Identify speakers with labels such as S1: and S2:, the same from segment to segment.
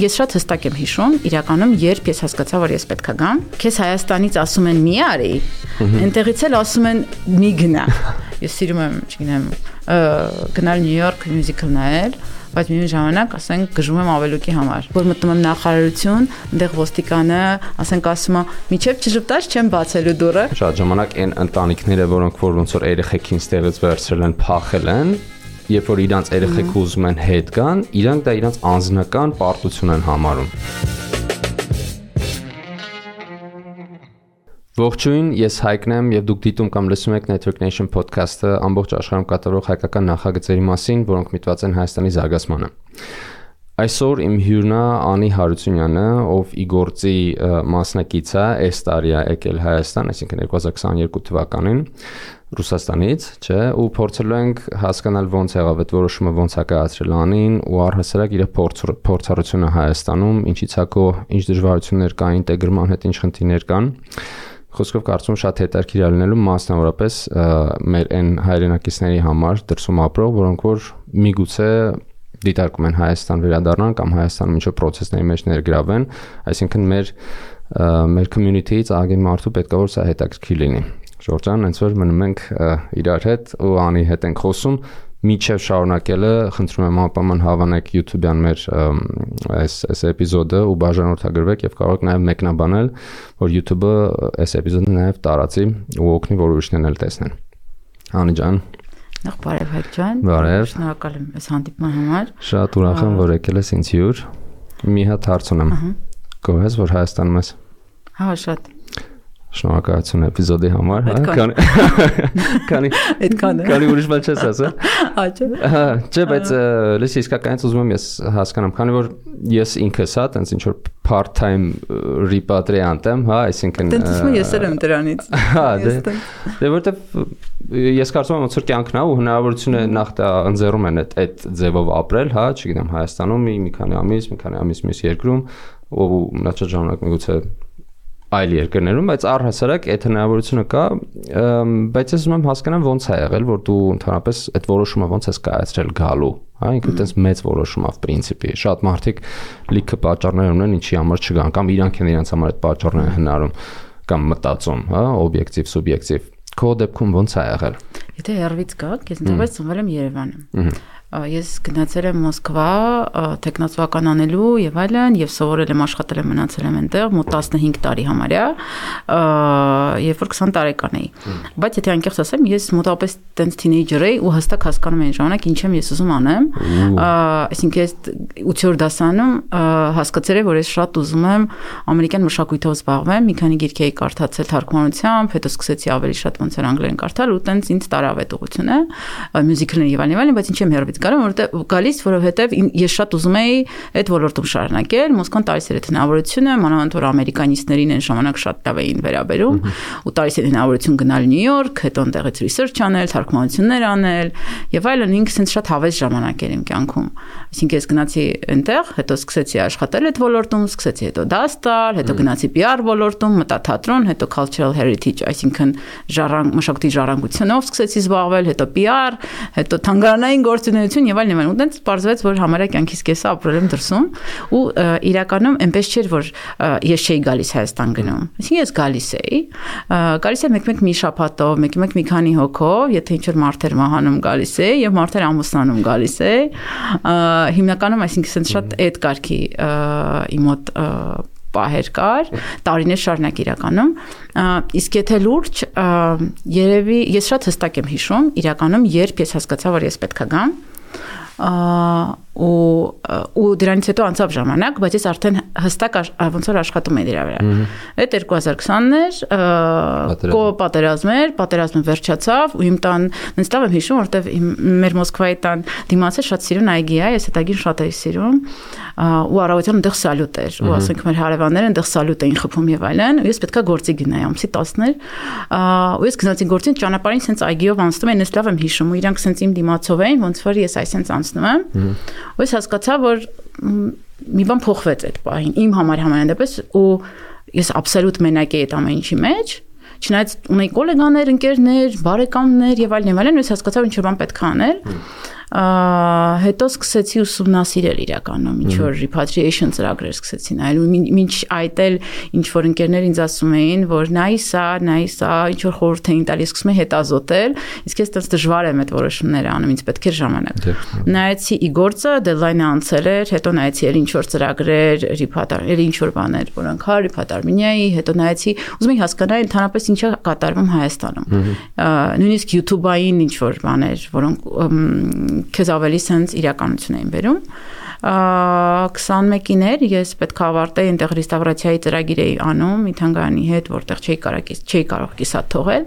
S1: ես շատ հստակ եմ հիշում, իրականում երբ ես հասկացա, որ ես պետքա գամ, քեզ Հայաստանից ասում են մի արի, այնտեղից էլ ասում են մի գնա։ Ես սիրում եմ, չգիտեմ, գնալ Նյու Յորք մյուզիկլ նայել, բայց մի ժամանակ ասենք գժում եմ ավելուկի համար որ մտնում եմ նախարարություն այնտեղ ոստիկանը ասենք ասում է միջև չժպտած չեմ բացելու դուռը
S2: շատ ժամանակ այն ընտանիքները որոնք որ ոնց որ երեխեքին ստեղից վերցրել են փախել են երբ որ իրանց երեխեք ուզում են հետ գան, իրանք դա իրանց անձնական պարտություն են համարում։ Ողջույն, ես Հայկն եմ եւ դուք դիտում կամ լսում եք Network Nation podcast-ը ամբողջ աշխարհում կատարվող հայկական նախագծերի մասին, որոնք միտված են Հայաստանի զարգացմանը։ Այսօր իմ հյուրն է Անի Հարությունյանը, ով ի գործի մասնակից է, այս տարի է եկել Հայաստան, այսինքն 2022 թվականին Ռուսաստանից, չէ, ու փորձելու ենք հասկանալ ոնց եղավ այդ որոշումը, ոնց է կայացրել անին ու առհասարակ իր փորձառությունը Հայաստանում, ինչից հակո ինչ դժվարություններ կային, ինտեգրման հետ ինչ խնդիրներ կան։ Խոսքով կարծում շատ հետաքրքիր է լինելու մասնավորապես մեր այն հայրենակիցների համար դրսում ապրող, որոնք որ միգուցե դիտարկում են Հայաստան վերադառնան կամ Հայաստանում ինչ-որ process-ների մեջ ներգրավեն, այսինքն մեր մեր community-ից ագին մարդու պետքա որ սա հետաքրքիր լինի։ Ժորժան, հենց որ մնում ենք իրար հետ ու անի հետ ենք խոսում միջև շարունակելը խնդրում եմ անպայման հավանեք YouTube-յան մեր այս այս էպիզոդը ու բաժանորդագրվեք եւ կարող եք նաեւ մեկնաբանել, որ YouTube-ը այս էպիզոդը նաեւ տարածի ու օգնի, որ ուրիշներն էլ տեսնեն։ Անի ջան,
S1: Նախ բարև Հայկ ջան։
S2: Բարև։
S1: Շնորհակալ եմ այս հանդիպման համար։
S2: Շատ ուրախ եմ, որ եկել ես ինձ հյուր։ Մի հատ հարց ունեմ։ Գոհ ես, որ Հայաստանում ես։
S1: Հա, շատ։
S2: Շնորհակալություն էպիզոդի համար, հա, քանի քանի
S1: այդքան է։
S2: Քանի ուրիշ բան չես
S1: Հա, չէ։
S2: Հա, չէ, բայց լսի իսկականից ուզում եմ ես հասկանամ, քանի որ ես ինքս հա, տենց ինչ որ part-time repatriant եմ, հա, այսինքն
S1: Տենց ես էլ եմ դրանից։
S2: Հա, դե դե որտեվ ես կարծում եմ ոնց որ կյանքն է ու հնարավորությունը նախ դա ընձեռում են այդ այդ ձևով ապրել, հա, չգիտեմ, Հայաստանում մի քանի ամիս, մի քանի ամիս մյուս երկրում ու մնացած ժամանակ միգուցե այլ երկրներում, բայց առհասարակ այդ հնարավորությունը կա, բայց ես ուզում եմ հասկանալ ոնց է եղել, որ դու ընդհանրապես այդ որոշումը ոնց ես կայացրել գալու, հա, ինքը տես մեծ որոշում ավ պրինցիպի։ Շատ մարդիկ լիքը պատճառներ ունեն, ինչի համար չգան, կամ իրանք են իրենց համար այդ պատճառները հնարում կամ մտածում, հա, օբյեկտիվ, սուբյեկտիվ։ Քո դեպքում ոնց է եղել։
S1: Եթե երվից գա, ես ընդհանրապես ծնվել եմ Երևանում ես գնացել եմ Մոսկվա տեխնացուական անելու եւ այլն եւ սովորել եմ աշխատել եմ մնացել եմ այնտեղ մոտ 15 տարի համարյա երբ որ 20 տարեկան էի բայց եթե անկեղծ ասեմ ես մոտավորապես տենց թինեյջեր էի ու հստակ հասկանում եմ ժամանակ ինչ եմ ես ուզում անեմ այսինքն ես 8-րդ դասանում հասկացել եմ որ ես շատ ուզում եմ ամերիկյան մշակույթով զբաղվեմ մի քանի գիրք էի կարդացել թարգմանությամբ հետո սկսեցի ավելի շատ ոնց էր անգլերեն կարդալ ու տենց ինձ տարավ այդ ուղությունը մյուզիկլներ եւ այլն բայց ինչ եմ հերվից գալու, որովհետեւ գալիս, որովհետեւ ես շատ ուզում էի այդ ոլորտում շարունակել, Մոսկվան տալիս էր այդ հնարավորությունը, մանավանդ որ ամերիկանիստներին այն ժամանակ շատ լավ էին վերաբերում, ու տալիս էր հնարավորություն գնալ Նյու Յորք, հետո այնտեղից research անել, թարգմանություններ անել, եւ այլն ինքս ինձ շատ հավես ժամանակ էր իմ կյանքում։ Այսինքն ես գնացի այնտեղ, հետո սկսեցի աշխատել այդ ոլորտում, սկսեցի հետո դաս տալ, հետո գնացի PR ոլորտում, մտա թատրոն, հետո cultural heritage, այսինքն ժառանգ մշակույթի ժառանգությունով սկսեցի զբաղվել, հետո PR, հետո թանգարանային գործունեություն տնտեսություն եւ այլն եւ այլն։ Ուտենց պարզվեց, որ համարյա կյանքից կեսը ապրել եմ դրսում ու իրականում այնպես չէր, որ ես չէի գալիս Հայաստան գնում։ Այսինքն ես գալիս էի, գալիս եմ մեկ-մեկ մի շաբաթով, մեկ-մեկ մի քանի հոգով, եթե ինչ որ մարդեր մահանում գալիս է եւ մարդեր ամուսնանում գալիս է։ Հիմնականում այսինքն շատ այդ կարգի իմ մոտ պահեր կար, տարիներ շարունակ իրականում։ Իսկ եթե լուրջ, երևի ես շատ հստակ եմ հիշում, իրականում երբ ես հասկացա, որ ես պետքա գամ, 哦 ու ու դրանից հետո անցավ ժամանակ, բայց ես արդեն հստակ ոնց որ աշխատում եմ դրա վրա։ Այդ 2020-ն էր, կո պատերազմ էր, պատերազմը վերջացավ ու իմ տան ինձ լավ եմ հիշում, որտեվ մեր Մոսկվայի տան դիմացը շատ սիրուն այգի է, ես այդ այգին շատ էի սիրում ու առավոտյան այնտեղ սալյուտ էր ու ասենք մեր հարևանները այնտեղ սալյուտ էին խփում եւ այլն ու ես պետքա գործի գնայի ամսի 10-ներ ու ես գնացի գործին ճանապարհին սենց այգիով անցնում են ես լավ եմ հիշում ու իրանք սենց իմ դիմացով էին ոնց որ ես այսենց անցնում եմ ու ես հասկացա որ մի բան փոխվեց այդ պահին իմ համար համենայնդեպս ու ես աբսոլյուտ մենակ էի այդ ամեն ինչի մեջ չնայած ունեի գոլեգաներ, ընկերներ, բարեկամներ եւ այլն եւ այլն, ես հասկացա ինչ բան պետք է անել հետո սկսեցի ուսումնասիրել իրականում ինչ որ repatriation ծրագրեր սկսեցի նայել ու ինչ այդ էլ ինչ որ ընկերներ ինձ ասում էին որ նայ սա նայ սա ինչ որ խորհուրդ էին տալիս սկսում եմ հետազոտել իսկ ես այդպես դժվար եմ այդ որոշումները անում ինձ պետք է ժամանակ նայեցի իգործը deadline-ը անցել էր հետո նայեցի էլ ինչ որ ծրագրեր repatriation էլ ինչ որ բաներ որոնք հա repatriation-ի հետո նայեցի ուզում եի հասկանալ ընդհանրապես ինչ է կատարվում Հայաստանում նույնիսկ YouTube-ային ինչ որ բաներ որոնք քեզ ավելի sense իրականություն էին բերում 21-ին էր ես պետք է ավարտեի այնտեղ ռեստավրացիայի ծրագիր էի անում մի թանգարանի հետ, որտեղ չէի կարող չէի կարող կիսատ թողել։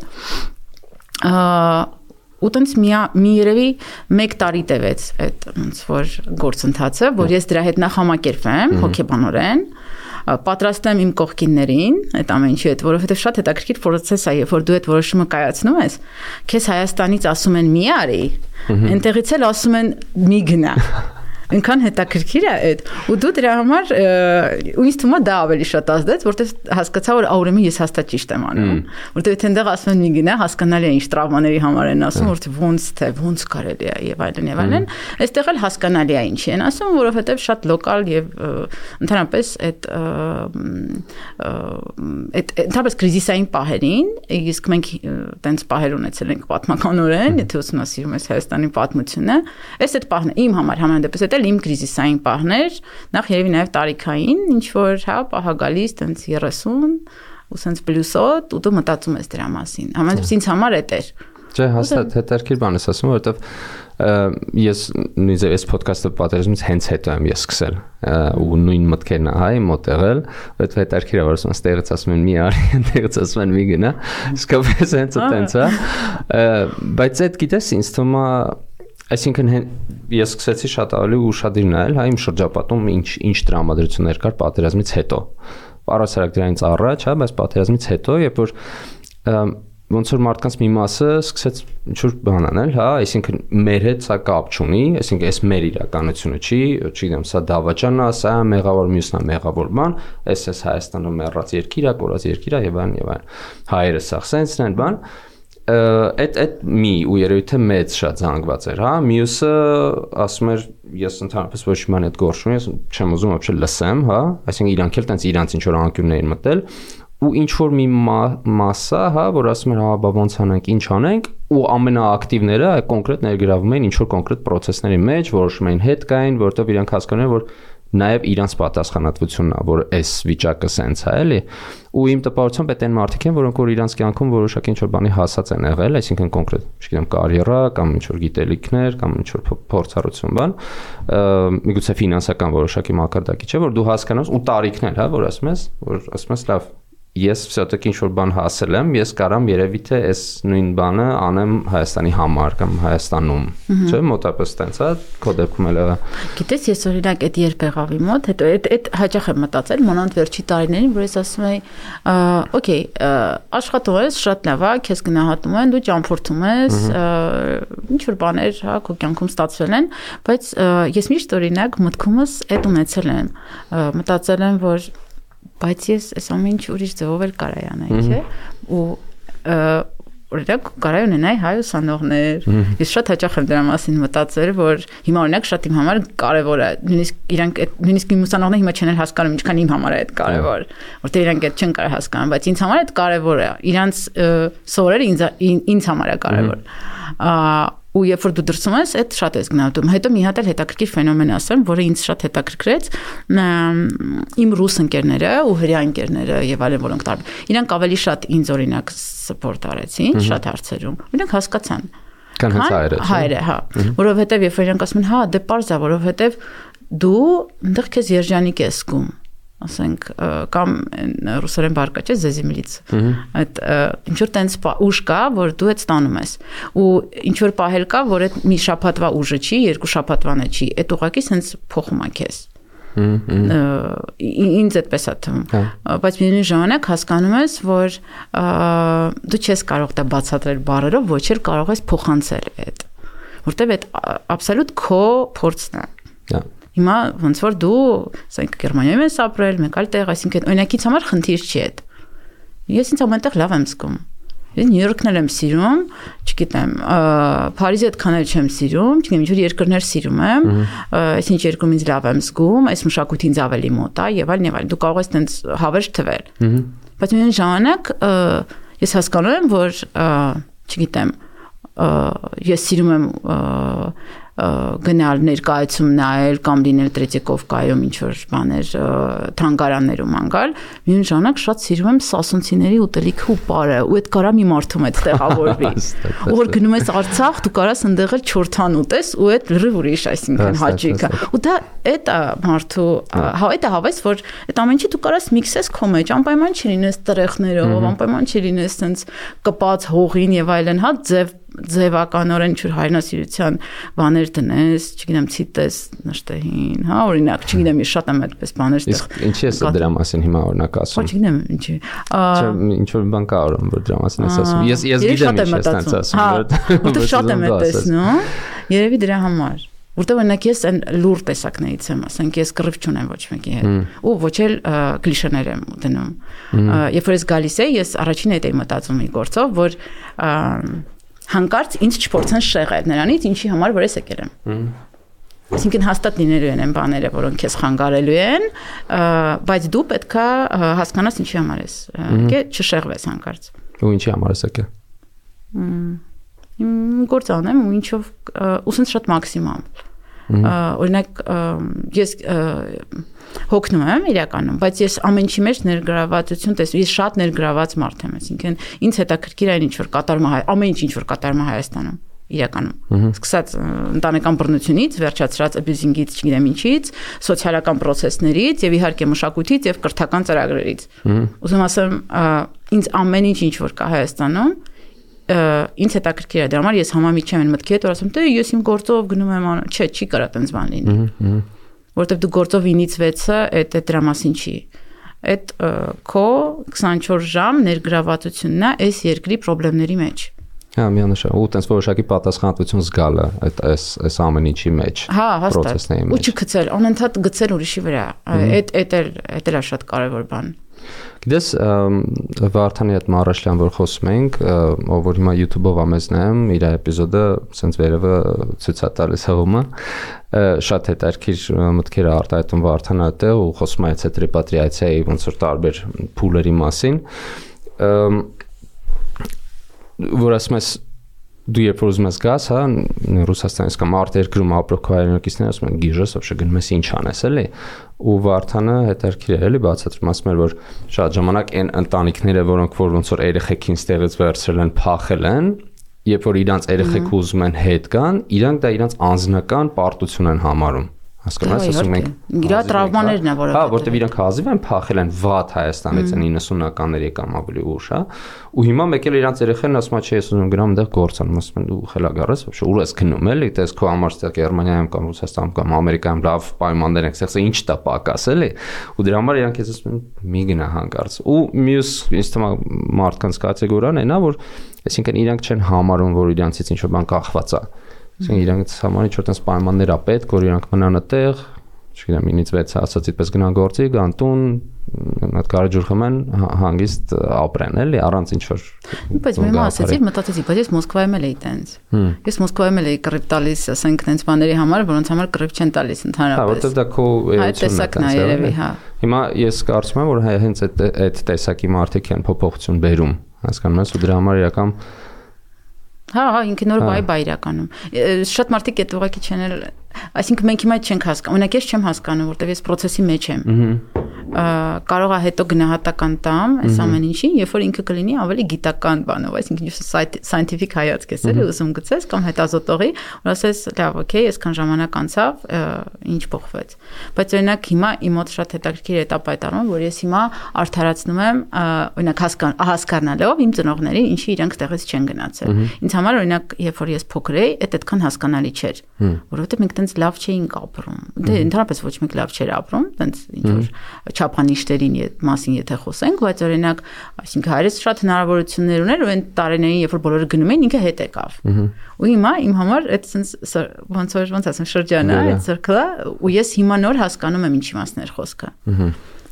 S1: ու տենց մի մի երևի 1 տարի տևեց այդ ոնց որ գործընթացը, որ ես դրա հետ նախ համակերպվեմ հոգեբանորեն պատրաստեմ իմ կողքիններին այդ ամեն ինչի հետ, որովհետև շատ հետաքրքիր process է, երբ որ դու այդ որոշումը կայացնում ես, քեզ Հայաստանից ասում են մի արի, այնտեղից էլ ասում են մի գնա այնքան հետաքրքիր է այդ ու դու դրա համար ու ինձ թվում է դա ավելի շատ ազդեց որտեղ հասկացա որ ուրեմն ես հաստատ ճիշտ եմ անում որտեղ եթե այնտեղ ասում են մի գնա հասկանալի է ինչ տրավմաների համար են ասում որ ոնց թե ոնց կարելի է եւ այլն եւ այլն այստեղ էլ հասկանալի է ինչի են ասում որովհետեւ շատ լոկալ եւ ընդհանրապես այդ այդ ընդհանրապես կրիզիսային պահերին իսկ մենք տենց պահեր ունեցել ենք պատմականորեն եթե ուսումնասիրում ես Հայաստանի պատմությունը այս այդ պահն իմ համար համանդեպս այդ էլ իմ կրիզիսային պահներ, նախ երևի նաև տարիքային, ինչ որ հա պահագալիս տենց 30 ու սենց պլյուսոտ ու դու մտածում ես դրա մասին։ Համենայնպես ինձ համար է դեր։
S2: Չէ, հաստատ հետարքիր բան ես ասում, որովհետև ես նույնիսկ այս ոդքասթը պատերազմից հենց հետո եմ ես սկսել ու նույն մտքերն ահա իմ մոտ եղել, որովհետև հետարքիր է որ ասում ստեղից ասում են մի արի, ընդեղից ասում են մի գնա, իսկապես հենց այդտենց է։ Բայց այդ գիտես ինձ թվում է Այսինքն ես սկսեցի շատ ավելի ուշադիր նայել հայ իմ շրջապատում ինչ ինչ տրամադրություններ կար պատերազմից հետո։ Առասարակ դրանից առաջ, հա, բայց պատերազմից հետո, երբ որ ոնց որ մարդկանց մի մասը սկսեց ինչ որ բան անել, հա, այսինքն մեր հետ սա կապ չունի, այսինքն այս մեր իրականությունը չի, չգիտեմ, սա դավաճանն է, սա մեղավոր մյուսն է մեղավոր բան, այս էս Հայաստանում մեռած երկիր է, կորած երկիր է եւ այլն եւ այլն։ Հայերը սա սենսն են բան, բան այդ այդ մի ու երևի թե մեծ շատ զանգված էր, հա, մյուսը ասում էր ես ընդհանրապես ոչ մի բան այդ գործում ես չեմ ուզում вообще լսեմ, հա, այսինքն իրանք էլ տենց իրանց ինչ որ անկյուններ էին մտել ու ինչ որ մի մասա, հա, որ ասում էր հա, բա ոնց անենք, ինչ անենք, ու ամենաակտիվները կոնկրետ ներգրավում էին ինչ որ կոնկրետ process-ների մեջ, որոշում էին հետ կային, որովհետև իրանք հասկանում են, որ նաև իրանց պատասխանատվությունն է, որ այս վիճակը սենց է, էլի։ Ու իմ տպավորությամբ այդ այն մարդիկ են, որոնք որ իրանց կյանքում որոշակի ինչ-որ բանի հասած են եղել, այսինքն կոնկրետ, չգիտեմ, կարիերա կամ ինչ-որ գիտելիքներ կամ ինչ-որ փորձառություն բան, միգուցե ֆինանսական որոշակի մակարդակի չէ, որ դու հասկանաս ու տարիքներ, հա, որ ասում ես, որ ասում ես լավ, ես всё-таки ինչ որ բան հասել եմ, ես կարամ երևի թե այս նույն բանը անեմ Հայաստանի համար կամ Հայաստանում։ Չէ՞, մոտապես տենց է, քո դեպքում էլ եղա։
S1: Գիտես, ես օրինակ այդ երբ եղավ իմ մոտ, հետո այդ այդ հաճախ եմ մտածել մոնանտ վերջի տարիներին, որ ես ասում եի, օքեյ, աշխատող ես, շատ լավ է, քեզ գնահատում են, դու ճամփորդում ես, ինչ որ բաներ, հա, քո կյանքում ստացվել են, բայց ես միշտ օրինակ մտքումս այդ ունեցել եմ, մտածել եմ, որ բայց ես այս ամեն ինչ ուրիշ ձևով էլ կարայի անեի, չէ՞։ Ու օրինակ կարայի ունենայի հայ ուսանողներ։ Ես շատ հաճախ եմ դրա մասին մտածել, որ հիմա օրինակ շատ իմ համար կարևոր է։ Նույնիսկ իրանք նույնիսկ իմ ուսանողները հիմա չեն էլ հասկանում ինչքան իմ համար է այդ կարևոր, որտեղ իրանք այդ չեն կարող հասկանալ, բայց ինձ համար այդ կարևոր է։ Իրանց սովորելը ինձ ինձ համար է կարևոր։ Ա ու երբ որ դու դրսում ես, այդ շատ ես գնահատում։ Հետո մի հատ էլ հետաքրքիր ֆենոմեն ասեմ, որը ինձ շատ հետաքրքրեց, իմ ռուս ընկերները ու հրյա ընկերները եւ այլն, որոնք տարբեր։ Իրանք ավելի շատ ինձ օրինակ սպորտ արեցին, շատ հարցերում։ Իրանք հասկացան։
S2: Կան հենց հայերը։
S1: Հայերը, հա։ Որովհետեւ երբ որ իրանք ասում են, հա, դե parza, որովհետեւ դու այնտեղ քեզ երջանիկ ես զգում ասենք կամ ռուսերեն բարգա չէ զեզիմլից այդ ինչ որ տենց ուժ կա որ դու այդ ստանում ես ու ինչ որ պահել կա որ այդ մի շաբաթվա ուժը չի երկու շաբաթվան է չի այդ ուղակի սենց փոխում է քեզ ինձ այդպես է թվում հա։ բայց միևնույն ժամանակ հասկանում ես որ դու չես կարող դա բացատրել բառերով ոչ էլ կարող ես փոխանցել այդ որտեվ այդ աբսոլյուտ քո փորձն է
S2: Հա
S1: Հիմա ոնց որ դու, ասենք Գերմանիայում ես ապրել, մեկ այլ տեղ, այսինքն օրինակից համար խնդիր չի այդ։ Ես ինձ ամենտեղ լավ եմ զգում։ Ես Նյու Յորքն եմ սիրում, չգիտեմ, Փարիզը այդքան էլ չեմ սիրում, չգիտեմ, ինչ որ երկրներ սիրում եմ, այսինչ երկրում ինձ լավ եմ զգում, այս մշակույթին ինձ ավելի մոտ է եւ այլն եւ այլն։ Դու կարող ես տենց հավերժ թվել։ Բայց միայն ժամանակ ես հասկանում եմ, որ չգիտեմ, ես սիրում եմ գնալ ներկայացում նայել կամ լինել Տրետյեկովկայում ինչ որ բաներ թանգարաններում անգալ միուն ժամանակ շատ սիրում եմ սասունցիների ուտելիքը ու բարը ու այդ կարա մի մարդում այդ տեղավորվի ու որ գնում ես Արցախ դու կարաս ընդեղ էլ չորթան ուտես ու այդ լրիվ ուրիշ այսինքն հաճիկա ու դա այդ մարդու հա այդ է հավես որ այդ ամեն ինչի դու կարաս միքսես քո մեջ անպայման չլինես տրեխներով անպայման չլինես sense կպած հողին եւ այլն հա ձև ձևականորեն ինչ-որ հայրենասիրության բաներ դնես, չգիտեմ, ցիտես նշտեին, հա, օրինակ, չգիտեմ, ես շատ եմ այդպես բաներ
S2: ստեղ։ Իսկ ինչի ես դրա մասին հիմա օրինակ ասում։
S1: Ոչ, չգիտեմ, ինչի։
S2: Չէ, ինչ որ բան կա օրում, որ դրա մասին ես ասում։ Ես ես գիտեմ ինչ ես ասում,
S1: որ շատ եմ տեսնում։ Երևի դրա համար որտեղ օրինակ ես այն լուր տեսակներից եմ, ասենք ես կռիվ չունեմ ոչ մեկի հետ ու ոչ էլ կլիշեներ եմ դնում։ Երբ որ ես գալիս եի, ես առաջին այդ էի մտածում մի գործով, որ հանկարծ ինձ չփորձեն շեղել նրանից, ինչի համար որ ես եկել եմ։ Այսինքն հաստատ լինելու են այն բաները, որոնք քեզ խանգարելու են, բայց դու պետքա հասկանաս ինչի համար ես։ Գե չշեղվես հանկարծ։
S2: Ու ինչի համար ես եկել։
S1: Իմ գործ անեմ ու ինչով ուսենց շատ մաքսիմալ։ Օրինակ ես հոգնում եմ իրականում, բայց ես ամեն ինչի մեջ ներգրավվածություն տեսնում։ Ես շատ ներգրաված մարդ եմ, այսինքն ինձ հետաքրքիր է ինչ որ կատարում է ամեն ինչ ինչ որ կատարում է Հայաստանում իրականում։ Սկսած ընտանեկան բռնությունից, վերջացրած abusing-ից, չգիտեմ ինչից, սոցիալական process-ներից եւ իհարկե մշակույթից եւ կրթական ծրագրերից։ Ուզում ասեմ, ինձ ամեն ինչ ինչ որ կա Հայաստանում, ինձ հետաքրքիր է դրա համար ես համամիջ չեմ մտքի հետ որ ասում թե ես իմ գործով գնում եմ չէ չի կարա տենց բան լինի որովհետև դու գործով 9-ից 6-ը այդ դրա մասին չի այդ քո 24 ժամ ներգրավվածությունն է այս երկրի խնդիրների մեջ
S2: Հա, միանշան։ Ու տենց որոշակի պատասխանատվություն զգալը այդ այս այս ամեն ինչի մեջ։
S1: Հա, հաստատ։ Ու չգցել, անընդհատ գցել ուրիշի վրա։ Այդ այդ էլ այդ էլ է շատ կարևոր բան։
S2: Գիտես, Վարդանի հետ Մարաշլյան որ խոսում ենք, ով որ հիմա YouTube-ով ամեզ նայում, իր էպիզոդը սենց վերևը ցույց է տալիս հողումը, շատ հետաքրքիր մտքեր է արտահայտում Վարդանը այդտեղ ու խոսում է այդ ռեպատրիացիայի ոնց որ տարբեր փուլերի մասին։ որ ասում ես դու երբ որ ուզում ես գաս, հա, Ռուսաստանից կամ արդ երկրում ապրող քո հայրենակիցները ասում են գիժես, вообще գնում ես ինչ անես, էլի։ Ու Վարդանը հետարքիր էր, էլի, բացատրում ասում էր, որ շատ ժամանակ այն ընտանիքները, որոնք որ ոնց որ երեխեքին ստեղից վերցրել են, փախել են, երբ որ իրանց երեխեք ուզում են հետ գան, իրանք դա իրանց անձնական պարտություն են համարում հասկանում ես, ասում ենք
S1: իրա տրավմաներն է, որը
S2: Հա, որտեվ իրանք հազիվ են փախել են վատ Հայաստանից 90-ականների կամ ավելի ուշ, հա։ Ու հիմա մեկել իրանք երեխեն ասում է, չէ, ես ուզում գնամ այնտեղ գործան, ասում են դու խելագարես, ոչ ուր ես գնում էլի, դες քո համար ստեղ Գերմանիայում կամ Ռուսաստանում կամ Ամերիկայում լավ պայմաններ են, ասես ինչ տա պակաս էլի։ Ու դրա համար իրանք ես ասում են մի գնա հանկարծ։ Ու մյուս ինձ թվում է մարդկանց կատեգորիան այնա, որ այսինքն իրանք չեն համարում, որ իրանցից ինչ-որ բան կախված է Այսինքն իրանք համար ինչ որ տես պայմաններ է պետք, որ իրանք մնան այդտեղ, չգիտեմ, 9-ից 6 ասացի պես գնան գործի, գան տուն, այդ կարաջուր խմեն, հանգիստ ապրեն, էլի, առանց ինչ որ
S1: Բայց մի ասացի, մտածեցի, բայց ես Մոսկվայում էլ էի տենց։ Ես Մոսկվայում էլ էի կռիվ տալիս, ասենք, տենց բաների համար, որոնց համար կռիվ չեն տալիս ընդհանրապես։
S2: Հա, որտեղ դա քո
S1: էությունն է, երևի, հա։
S2: Հիմա ես կարծում եմ, որ հենց այդ այդ տեսակի մարդիկ են փոփոխություն բերում, հասկանում ես, ու դրա համար իրական
S1: Հա, հա, նոր բայ բայ իրականում։ Շատ մարդիկ այդ ուղակի չեն էլ, այսինքն մենք հիմա չենք հասկանում։ Օրինակ ես չեմ հասկանում, որտեվ ես process-ի մեջ եմ։ Ահա կարող է հետո գնահատական տամ այս ամեն ինչին, երբ որ ինքը կլինի ավելի գիտական բանով, այսինքն ինչ scientific հայացք ես էլի ուզում գցես կամ հետազոտողի, որ ասես, լավ, օքեյ, այսքան ժամանակ անցավ, ինչ փոխվեց։ Բայց օրինակ հիմա իմ մոտ շատ հետաքրքիր է տարվում, որ ես հիմա արդարացնում եմ, օրինակ հասկան հասկանալով իմ ծնողներին, ինչի իրանք տեղից չեն գնացել։ Ինձ համար օրինակ, երբ որ ես փոքր էի, այդ այդքան հասկանալի չէր, որովհետեւ մենք տենց լավ չէինք ապրում։ Դե ընդհանրապես ոչ մեկ լավ չէր ապրում, տենց ինչ որ չափանիշներին մասին եթե խոսենք, բայց օրինակ, այսինքն հայրս շատ հնարավորություններ ուներ ու այն տարիներին, երբ որ բոլորը գնում էին, ինքը հետ եկավ։ Ու հիմա իմ համար այդ sense ոնց որ ոնց ասեմ շրջանը, այդ circle-ը ու ես հիմա նոր հասկանում եմ ինչի մասն էր խոսքը։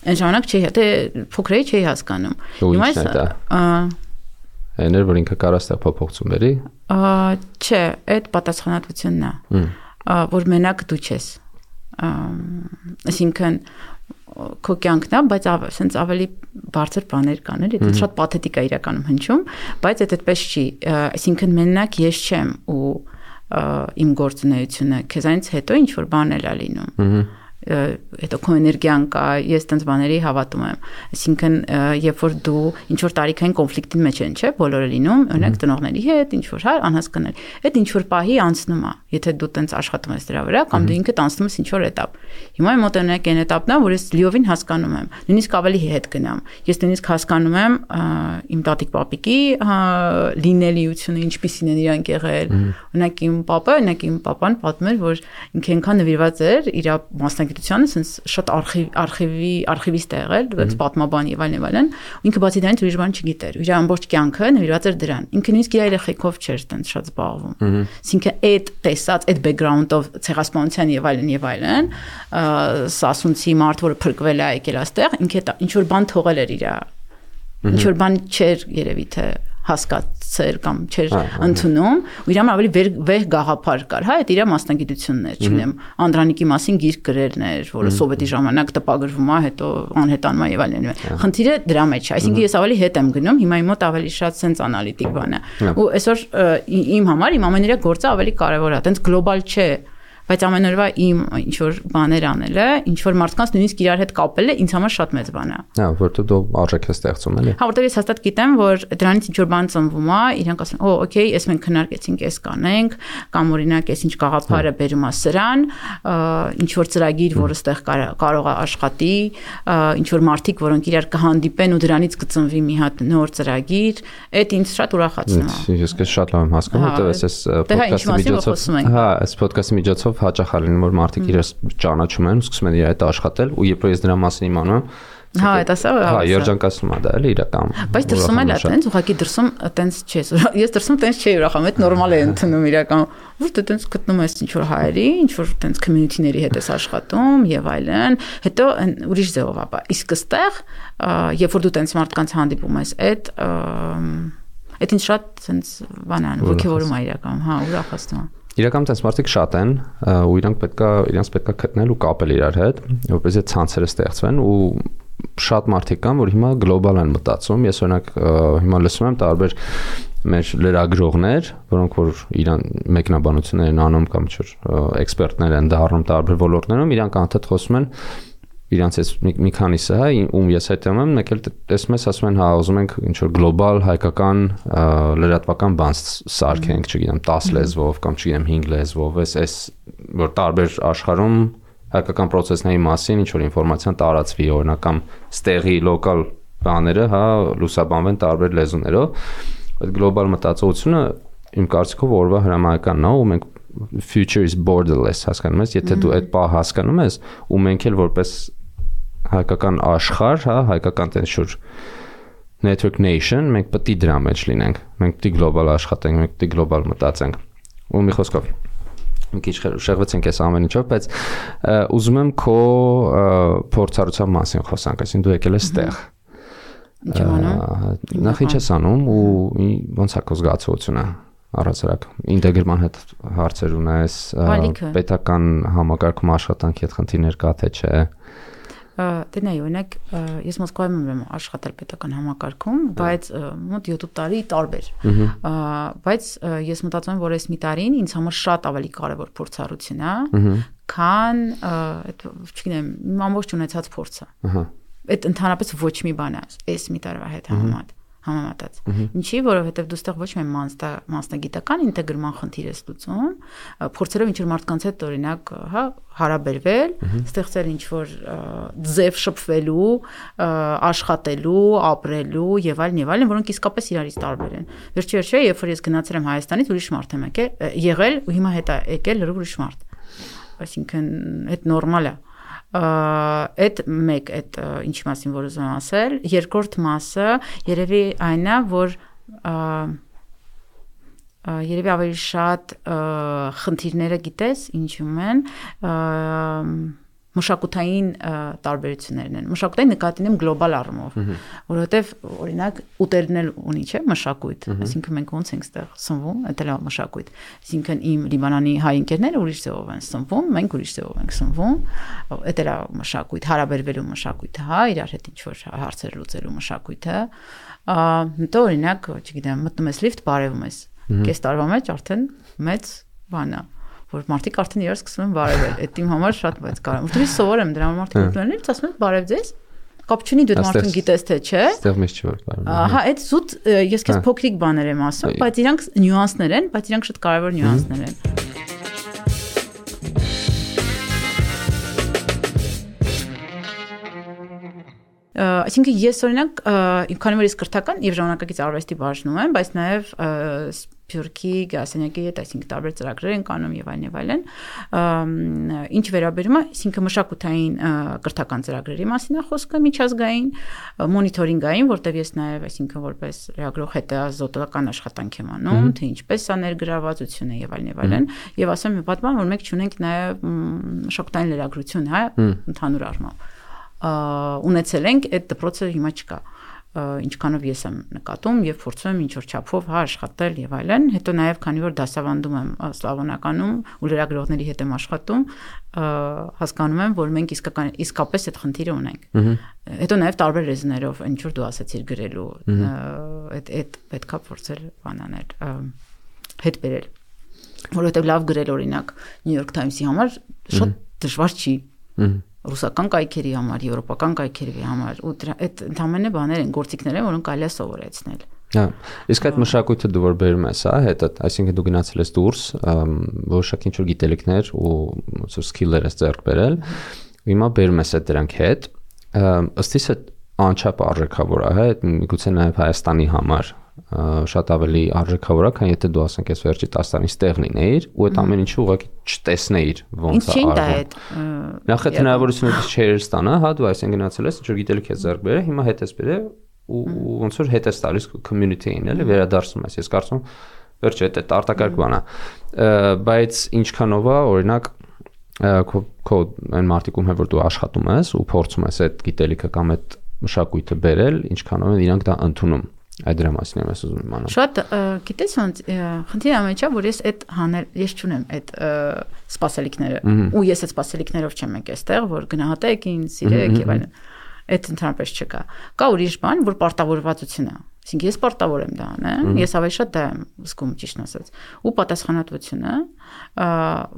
S1: Այն ժամանակ չի, դե փոքր էի չի հասկանում։
S2: Հիմա այս Էներ որ ինքը կարա ստեղ փոփոխություն բերի։
S1: Չէ, այդ պատասխանատվությունն է։ Որ մենակ դու չես։ Այսինքն քո կյանքն է, բայց ասենց ավելի բարձր բաներ կան, էլի, դա շատ պաթետիկ է իրականում հնչում, բայց դա այդպես չի։ Այսինքն մենակ ես չեմ ու իմ գործունեությունը քեզանից հետո ինչ որ բան էլ է լինում։ Ահա հետո քո էներգիան կա, ես տենց բաների հավատում եմ։ Այսինքն, երբ որ դու ինչ որ տարիքային կոնֆլիկտի մեջ են, չէ՞, բոլորը լինում, օրինակ տնողների հետ, ինչ որ հա անհասկանալի։ Այդ ինչ որ պահի անցնում է, եթե դու տենց աշխատում ես դրա վրա կամ դու ինքդ անցնում ես ինչ որ этап։ Հիմա իմ մոտ օրինակ այն этapն է, որ ես լիովին հասկանում եմ, նույնիսկ ավելի հետ գնամ։ Ես նույնիսկ հասկանում եմ իմ տատիկ պապիկի լինելիությունը, ինչպիսին են իրանք եղել։ Օրինակ իմ papa, օրինակ իմ papan պատմել, որ ինքը այնքան նվիրված էր իր մասնակցության մասնագիտությանը, sense շատ արխիվ արխիվի արխիվիստ է եղել, բայց պատմաբան եւ այլն եւ այլն։ Ինքը բացի դրանից ուրիշ բան չգիտեր։ Իր ամբողջ կյանքը նվիրված էր դրան։ Ինքը նույնիսկ իր երեխեքով չէր տենց շատ զբաղվում։ Այսինքն այդ տեսած այդ բեքգրաունդով ցեղասպանության եւ այլն եւ այլն, սասունցի մարդ, որը փրկվել է եկել այստեղ, ինքը ինչ որ բան թողել էր իր ինչ որ բան չէր երևի թե հասկացեր կամ չէր ընդունում ու իր համար ավելի վեր վեր գաղափար կար հա այդ իր մասնագիտությունն էր չունեմ Անդրանիկի մասին գիրք գրելն էր որը սովետի ժամանակ տպագրվում է հետո անհետանում է եւ այլն խնդիրը դրա մեջ է այսինքն ես ավելի հետ եմ գնում հիմա իմ մոտ ավելի շատ sense անալիտիկ բան է ու այսօր իմ համար իմ ամենօրյա գործը ավելի կարեւոր է այտենց գլոբալ չէ բայց ամեն օրվա իմ ինչ որ բաներ անելը, ինչ որ մարդկանց նույնիսկ իրար հետ կապելը ինձ համար շատ մեծ բան է։
S2: Հա, որտեղ դու արժեք ես ստեղծում էլի։
S1: Հա, որտեղ ես հաստատ գիտեմ, որ դրանից ինչ որ բան ծնվում է, իրանք ասեն, «Օ, օքեյ, ես մենք քննարկեցինք, էս կանենք», կամ օրինակ ես ինչ գաղափարը բերում է սրան, ինչ որ ծրագիր, որը ստեղ կարող է աշխատի, ինչ որ մարդիկ, որոնք իրար կհանդիպեն ու դրանից կծնվի մի հատ նոր ծրագիր, այդ ինձ շատ ուրախացնում
S2: է։ Ես քեզ շատ լավ եմ հասկանում, որտեղ ես այս
S1: ոդկասթի միջոցով,
S2: հա, այս ոդկասթի միջոցով հաճախ է լինում որ մարդիկ իրենց ճանաչում են, սկսում են իր հետ աշխատել ու երբ որ ես դրա մասին իմանում
S1: Հա, դա սա
S2: Հա, երջանկացնում է դա էլի իրական։
S1: Բայց դրսում էլ է տենց, ուղղակի դրսում տենց չես։ Ես դրսում տենց չէի ուրախանում, այդ նորմալ է ընդունում իրական։ Որ դու տենց գտնում ես ինչ որ հայերի, ինչ որ տենց community-ների հետ ես աշխատում եւ այլն։ Հետո ուրիշ ձևով ապա։ Իսկ այստեղ, երբ որ դու տենց մարդկանց հանդիպում ես, այդ այդ ինձ շատ տենց բան է, ոգևորում է իրական, հա, ուրախացնում է։
S2: Իրականում տես մարդիկ շատ են ու իրանք պետքա իրենց պետքա գտնել ու կապել իրար հետ, որպեսզի ցանցերը ստեղծվեն ու շատ մարդիկ կան, որ հիմա գլոբալ են մտածում։ Ես օրինակ հիմա լսում եմ տարբեր մեր լրագրողներ, որոնք որ իրան մեկնաբանություններ են անում կամ չէ, էքսպերտներ են դառնում տարբեր ոլորտներում, իրանք անդադ խոսում են իրանց այս մի, մի քանիսը, հա, ում ես հետում եմ, մեկ էլ տեսնում ես ասում են, հա, ուզում ենք ինչ որ գլոբալ հայկական լրատվական բան սարքենք, չգիտեմ, 10 լեզվով կամ չգիտեմ 5 լեզվով, այս այս որ տարբեր աշխարհում հայկական process-ների մասին ինչ որ ինֆորմացիան տարածվի, օրինակ կամ ստեղի լոկալ բաները, հա, լուսաբանվեն տարբեր լեզուներով։ Այդ գլոբալ մտածողությունը իմ կարծիքով օրվա հրամայականն է, ու մենք future is borderless հասկանում ես, եթե դու այդ բա հասկանում ես, ու մենք էլ որպես հայկական աշխարհ, հա, հայկական տենց շուտ network nation, մենք պետք է դրա մեջ լինենք։ Մենք պետք է գլոբալ աշխատենք, մենք պետք է գլոբալ մտածենք։ Ու մի խոսքով մի քիչ շեղվեցինք այս ամեն ինչով, բայց ուզում եմ քո փորձառության մասին խոսանք, այսինքն դու եկել ես ստեղ։
S1: Ինչ անում։
S2: Նախ ինչ ես անում ու ոնց է քո զգացողությունը առասարակ ինտեգրման հետ հարցեր ունես պետական համակարգում աշխատանքի հետ խնդիրներ կա թե չէ
S1: Դե նայ, օրինակ ես Մոսկվայում եմ աշխատել պետական համակարգում, բայց մոտ 7 տարի տարբեր։ Բայց ես մտածում եմ, որ այս մի տարին ինձ համար շատ ավելի կարևոր փորձառություն է, քան այդ, չգիտեմ, իմ ամբողջ ունեցած փորձը։ Ահա այդ ընդհանրապես ոչ մի բան է, այս մի տարվա հետ համեմատ համեմատած։ Ինչի, որովհետև դու ստեղ ոչ միայն մասնագիտական ինտեգրման խնդիր ես լուծում, փորձելով ինչ որ մարդկանց հետ օրինակ, հա, հարաբերվել, ստեղծել ինչ որ ձև շփվելու, աշխատելու, ապրելու եւ այլն եւ այլն, որոնք իսկապես իրարից տարբեր են։ Վերջի վերջը, երբ որ ես գնացել եմ Հայաստանից, ուրիշ մարդ եմ եկել, եղել ու հիմա հետ է եկել լրիվ ուրիշ մարդ։ Այսինքն, այդ նորմալ է այդ մեկ այդ ինչի մասին որ ուզում ասել երկրորդ մասը երևի այն է որ երևի ավելի շատ խնդիրները գիտես ինչու՞ են մշակութային տարբերություններն են։ Մշակութային նկատին եմ գլոբալ առումով, որովհետև օրինակ ուտելն էլ ունի, չէ, մշակույթ, այսինքն մենք ոնց ենք ստեղ սնվում, դա է մշակույթ։ Այսինքն իմ Լիբանանի հայ ընկերները ուրիշ ձևով են սնվում, մենք ուրիշ ձևով ենք սնվում, դա է մշակույթ, հարաբերվելու մշակույթը, հա, իրար հետ ինչ որ հարցեր լուծելու մշակույթը։ Հետո օրինակ, չգիտեմ, մտնում ես լիֆտ, բարևում ես։ Կես տարվա մեջ արդեն մեծ բան է որ մարդիկ արդեն իրար սկսում են բարևել։ Այդ իմ համար շատ բայց կարևոր։ Որտեղ սովոր եմ դրա մարդիկ ուտելն էլ ասում են բարև ձեզ։ Կապ չունի դու մարդուն գիտես թե չէ։
S2: Այստեղ մեծ չի որ բարև։
S1: Ահա, այդ զուտ ես քեզ փոքրիկ բաներ եմ ասում, բայց իրանք նյուանսներ են, բայց իրանք շատ կարևոր նյուանսներ են։ Այսինքն ես օրինակ քանի որ ես կրթական եւ ժամանակակից արվեստի բաժնում եմ, բայց նաեւ Սփյուռքի գասենյակի հետ, այսինքն տարբեր ծրագրեր են կանում եւ այլն եւ այլն։ Ինչ վերաբերում է, այսինքն մշակութային կրթական ծրագրերի մասին է խոսքը միջազգային, մոնիթորինգային, որտեղ ես նաեւ, այսինքն որպես լրագրող հետազոտական աշխատանք եմ անում, թե ինչպես է ներգրավվածությունը եւ այլն եւ այլն, եւ ասեմ մի պատմեմ, որ մենք ունենք նաեւ մշակութային լրագրություն, հա, ընդհանուր առմամբ ունեցել ենք այդ դպրոցը հիմա չկա ինչքանով ես եմ նկատում եւ փորձում եմ ինչ որ չափով հա աշխատել եւ այլն հետո նաեւ քանի որ դասավանդում եմ սլավոնականում ու լրագրողների հետ եմ աշխատում հասկանում եմ որ մենք իսկական իսկապես այդ խնդիրը ունենք հետո նաեւ տարբեր լեզուներով ինչ որ դու ասացիր գրելու այդ այդ պետքա փորձել բանանել հետ բերել որովհետեւ լավ գրել օրինակ New York Times-ի համար շատ դժվար չի ռուսական կայքերի համար, եվրոպական կայքերի համար ու այդ ընդհանրապես բաներ են, գործիքներ են, որոնք կարելի է սովորեցնել։
S2: Հա, իսկ այդ մշակույթը դու որ բերում ես, հա, հետը, այսինքն դու գնացել ես դուրս, որոշակ ինչ որ գիտելիքներ ու ոնց որ սկիլներ ես ձեռք բերել։ Հիմա բերում ես այդ դրանք հետ։ Ըստ իս անչափ արժեքավոր է, հա, միգուցե նաև Հայաստանի համար շատ ավելի արժեքավոր է, քան եթե դու ասենք այս վերջի 10 տարին ստեղ լինեիր ու այդ ամեն ինչը ուղղակի չտեսնեիր ոնց
S1: է արվում։
S2: Նախ այդ հնարավորությունը չէր ստանա, հա դու այսինքն գնացել ես, ինչ որ գիտելիք ես ձեռք բերել, հիմա հետ ես բերել ու ոնց որ հետ ես տալիս community-ին, էլի վերադարձնում ես։ Ես կարծում վերջը այդ արտակարգ բան է։ Բայց ինչքանով է, օրինակ քո քո այն մարտիկում հա որ դու աշխատում ես ու փորձում ես այդ գիտելիքը կամ այդ մշակույթը բերել, ինչքանով են իրանք դա ընդունում Այդ դրա մասին եմ ես ուզում իմանալ։
S1: Շատ գիտես ոնց խնդիրը ամենա որ ես այդ հանել ես չունեմ այդ սպասելիքները ու ես այդ սպասելիքներով չեմ եկել այստեղ որ գնահատեք ինձ սիրեք եւ այլն։ Այդ ընդհանրապես չկա։ Կա ուրիշ բան, որ պարտավորվածություն է։ Այսինքն ես պարտավոր եմ դա անեմ, ես ավելի շատ դա եմ զգում ճիշտ ասած։ Ու պատասխանատվությունը,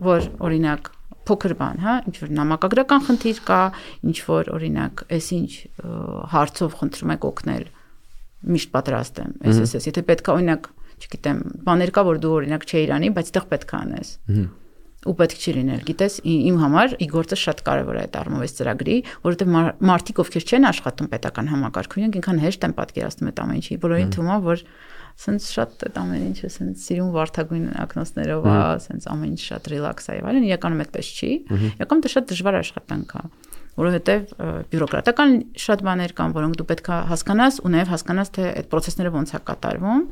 S1: որ օրինակ փոքր բան, հա, ինչ որ նամակագրական խնդիր կա, ինչ որ օրինակ, այսինչ հարցով խնդրում եք օգնել միշտ պատրաստ եմ SSS եթե պետքա օրինակ չգիտեմ բաներ կա որ դու օրինակ չէիր անի բայց այդտեղ պետք է անես ու պետք չի լինել գիտես իմ համար ի գործը շատ կարևոր է այդ առումով այս ծրագրի որովհետև մարդիկ ովքեր չեն աշխատում պետական համակարգում իրենք ինքան հեշտ են պատկերացնում այդ ամեն ինչի բոլորին թվում է որ սենց շատ այդ ամեն ինչը սենց սիրուն վարդագույն ակնոցներով է սենց ամեն ինչ շատ ռիլաքս է եւ այլն իրականում այդպես չի իրականում դա շատ դժվար աշխատանք է որովհետև բյուրոկրատական շատ բաներ կան, որոնք դու պետք է հասկանաս ու նաև հասկանաս թե այդ process-ները ոնց է կատարվում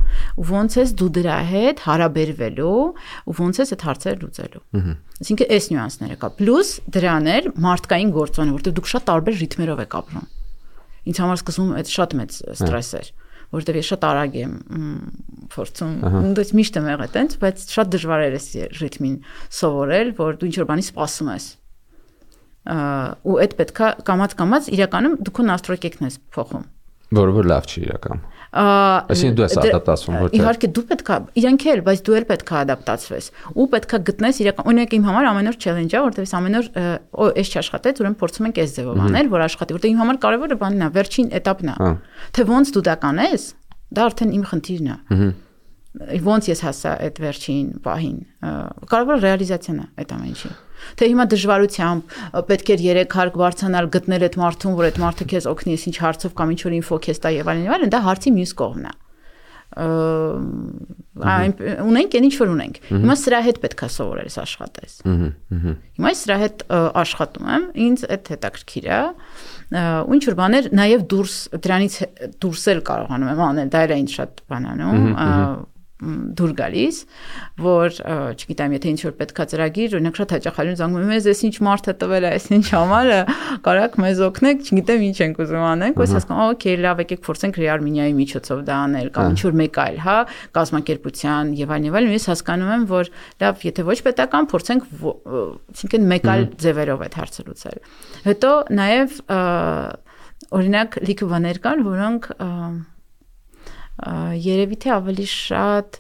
S1: ու ոնց ես դու դրա հետ հարաբերվելու ու ոնց ես այդ հարցերը լուծելու։ Այսինքն այս նյուանսները կա։ Պլյուս դրաներ մարդկային գործոն, որտեղ դուք շատ տարբեր ռիթմերով եք ապրում։ Ինձ համար սկզբում այդ շատ մեծ ստրես էր որովհետև ես շատ արագ եմ փորձում, դու միշտ եմ եղել այտենց, բայց շատ դժվար էր այս ռիթմին սովորել, որ դու ինչ որ բանի սպասում ես ու այդ պետքա կամած-կամած իրականում դու քո настройкեքն ես փոխում
S2: որը որ լավ չի իրական այսինքն դու ես դե, ադապտացվում
S1: ոչ իհարկե դու պետքա իրանք էլ բայց դու էլ պետքա ադապտացվես ու պետքա գտնես իրական օրինակ իմ համար ամեն օր չելենջ է որովհետեւ ամեն օր օ էս չաշխատեց ուրեմն փորձում ենք էս ձևով անել որ աշխատի որովհետեւ իմ համար կարևորը բանն է վերջին этаպն է հա։ թե ոնց դու դա կանես դա արդեն իմ խնդիրն է ոնց ես հասա այդ վերջին պահին կարևորը ռեալիզացիան է այդ ամեն ինչի թե հիմա դժվարությամբ պետք էր 3 հարկ բարձանալ գտնել այդ մարդուն որ այդ մարդը քեզ օգնի ինչ հարցով կամ ինչ որ ինֆո քեզ տա եւ այլն եւ այլն դա հարցի մյուս կողմն է այն ունենք այն ինչ որ ունենք հիմա սրա հետ պետքա սովորես աշխատես հիմա սրա հետ աշխատում եմ ինձ այդ հետաքրքիր է ու ինչ որ բաներ նաև դուրս դրանից դուրս էլ կարողանում եմ անել դա էլ ինձ շատ բանանում դուր գալիս, որ չգիտեմ, եթե ինչ որ պետքա ծրագիր, օրինակ շատ հաճախալին զանգում եմ, ես ինչ մարդ է տվել է, այս ինչ համարը, կարաք մեզ օգնեք, չգիտեմ ինչ ենք ուզում անենք, ոս հասկանում, օքեյ, լավ, եկեք փորձենք Rearminia-ի միջոցով դա անել, կամ ինչ որ մեկ այլ, հա, կազմակերպության եւ այլն եւ այլն, ես հասկանում եմ, որ լավ, եթե ոչ պետական, փորձենք, այսինքն մեկ այլ ձևերով այդ հարցը լուծել։ Հետո նաեւ օրինակ լիքը բաներ կան, որոնք երևի թե ավելի շատ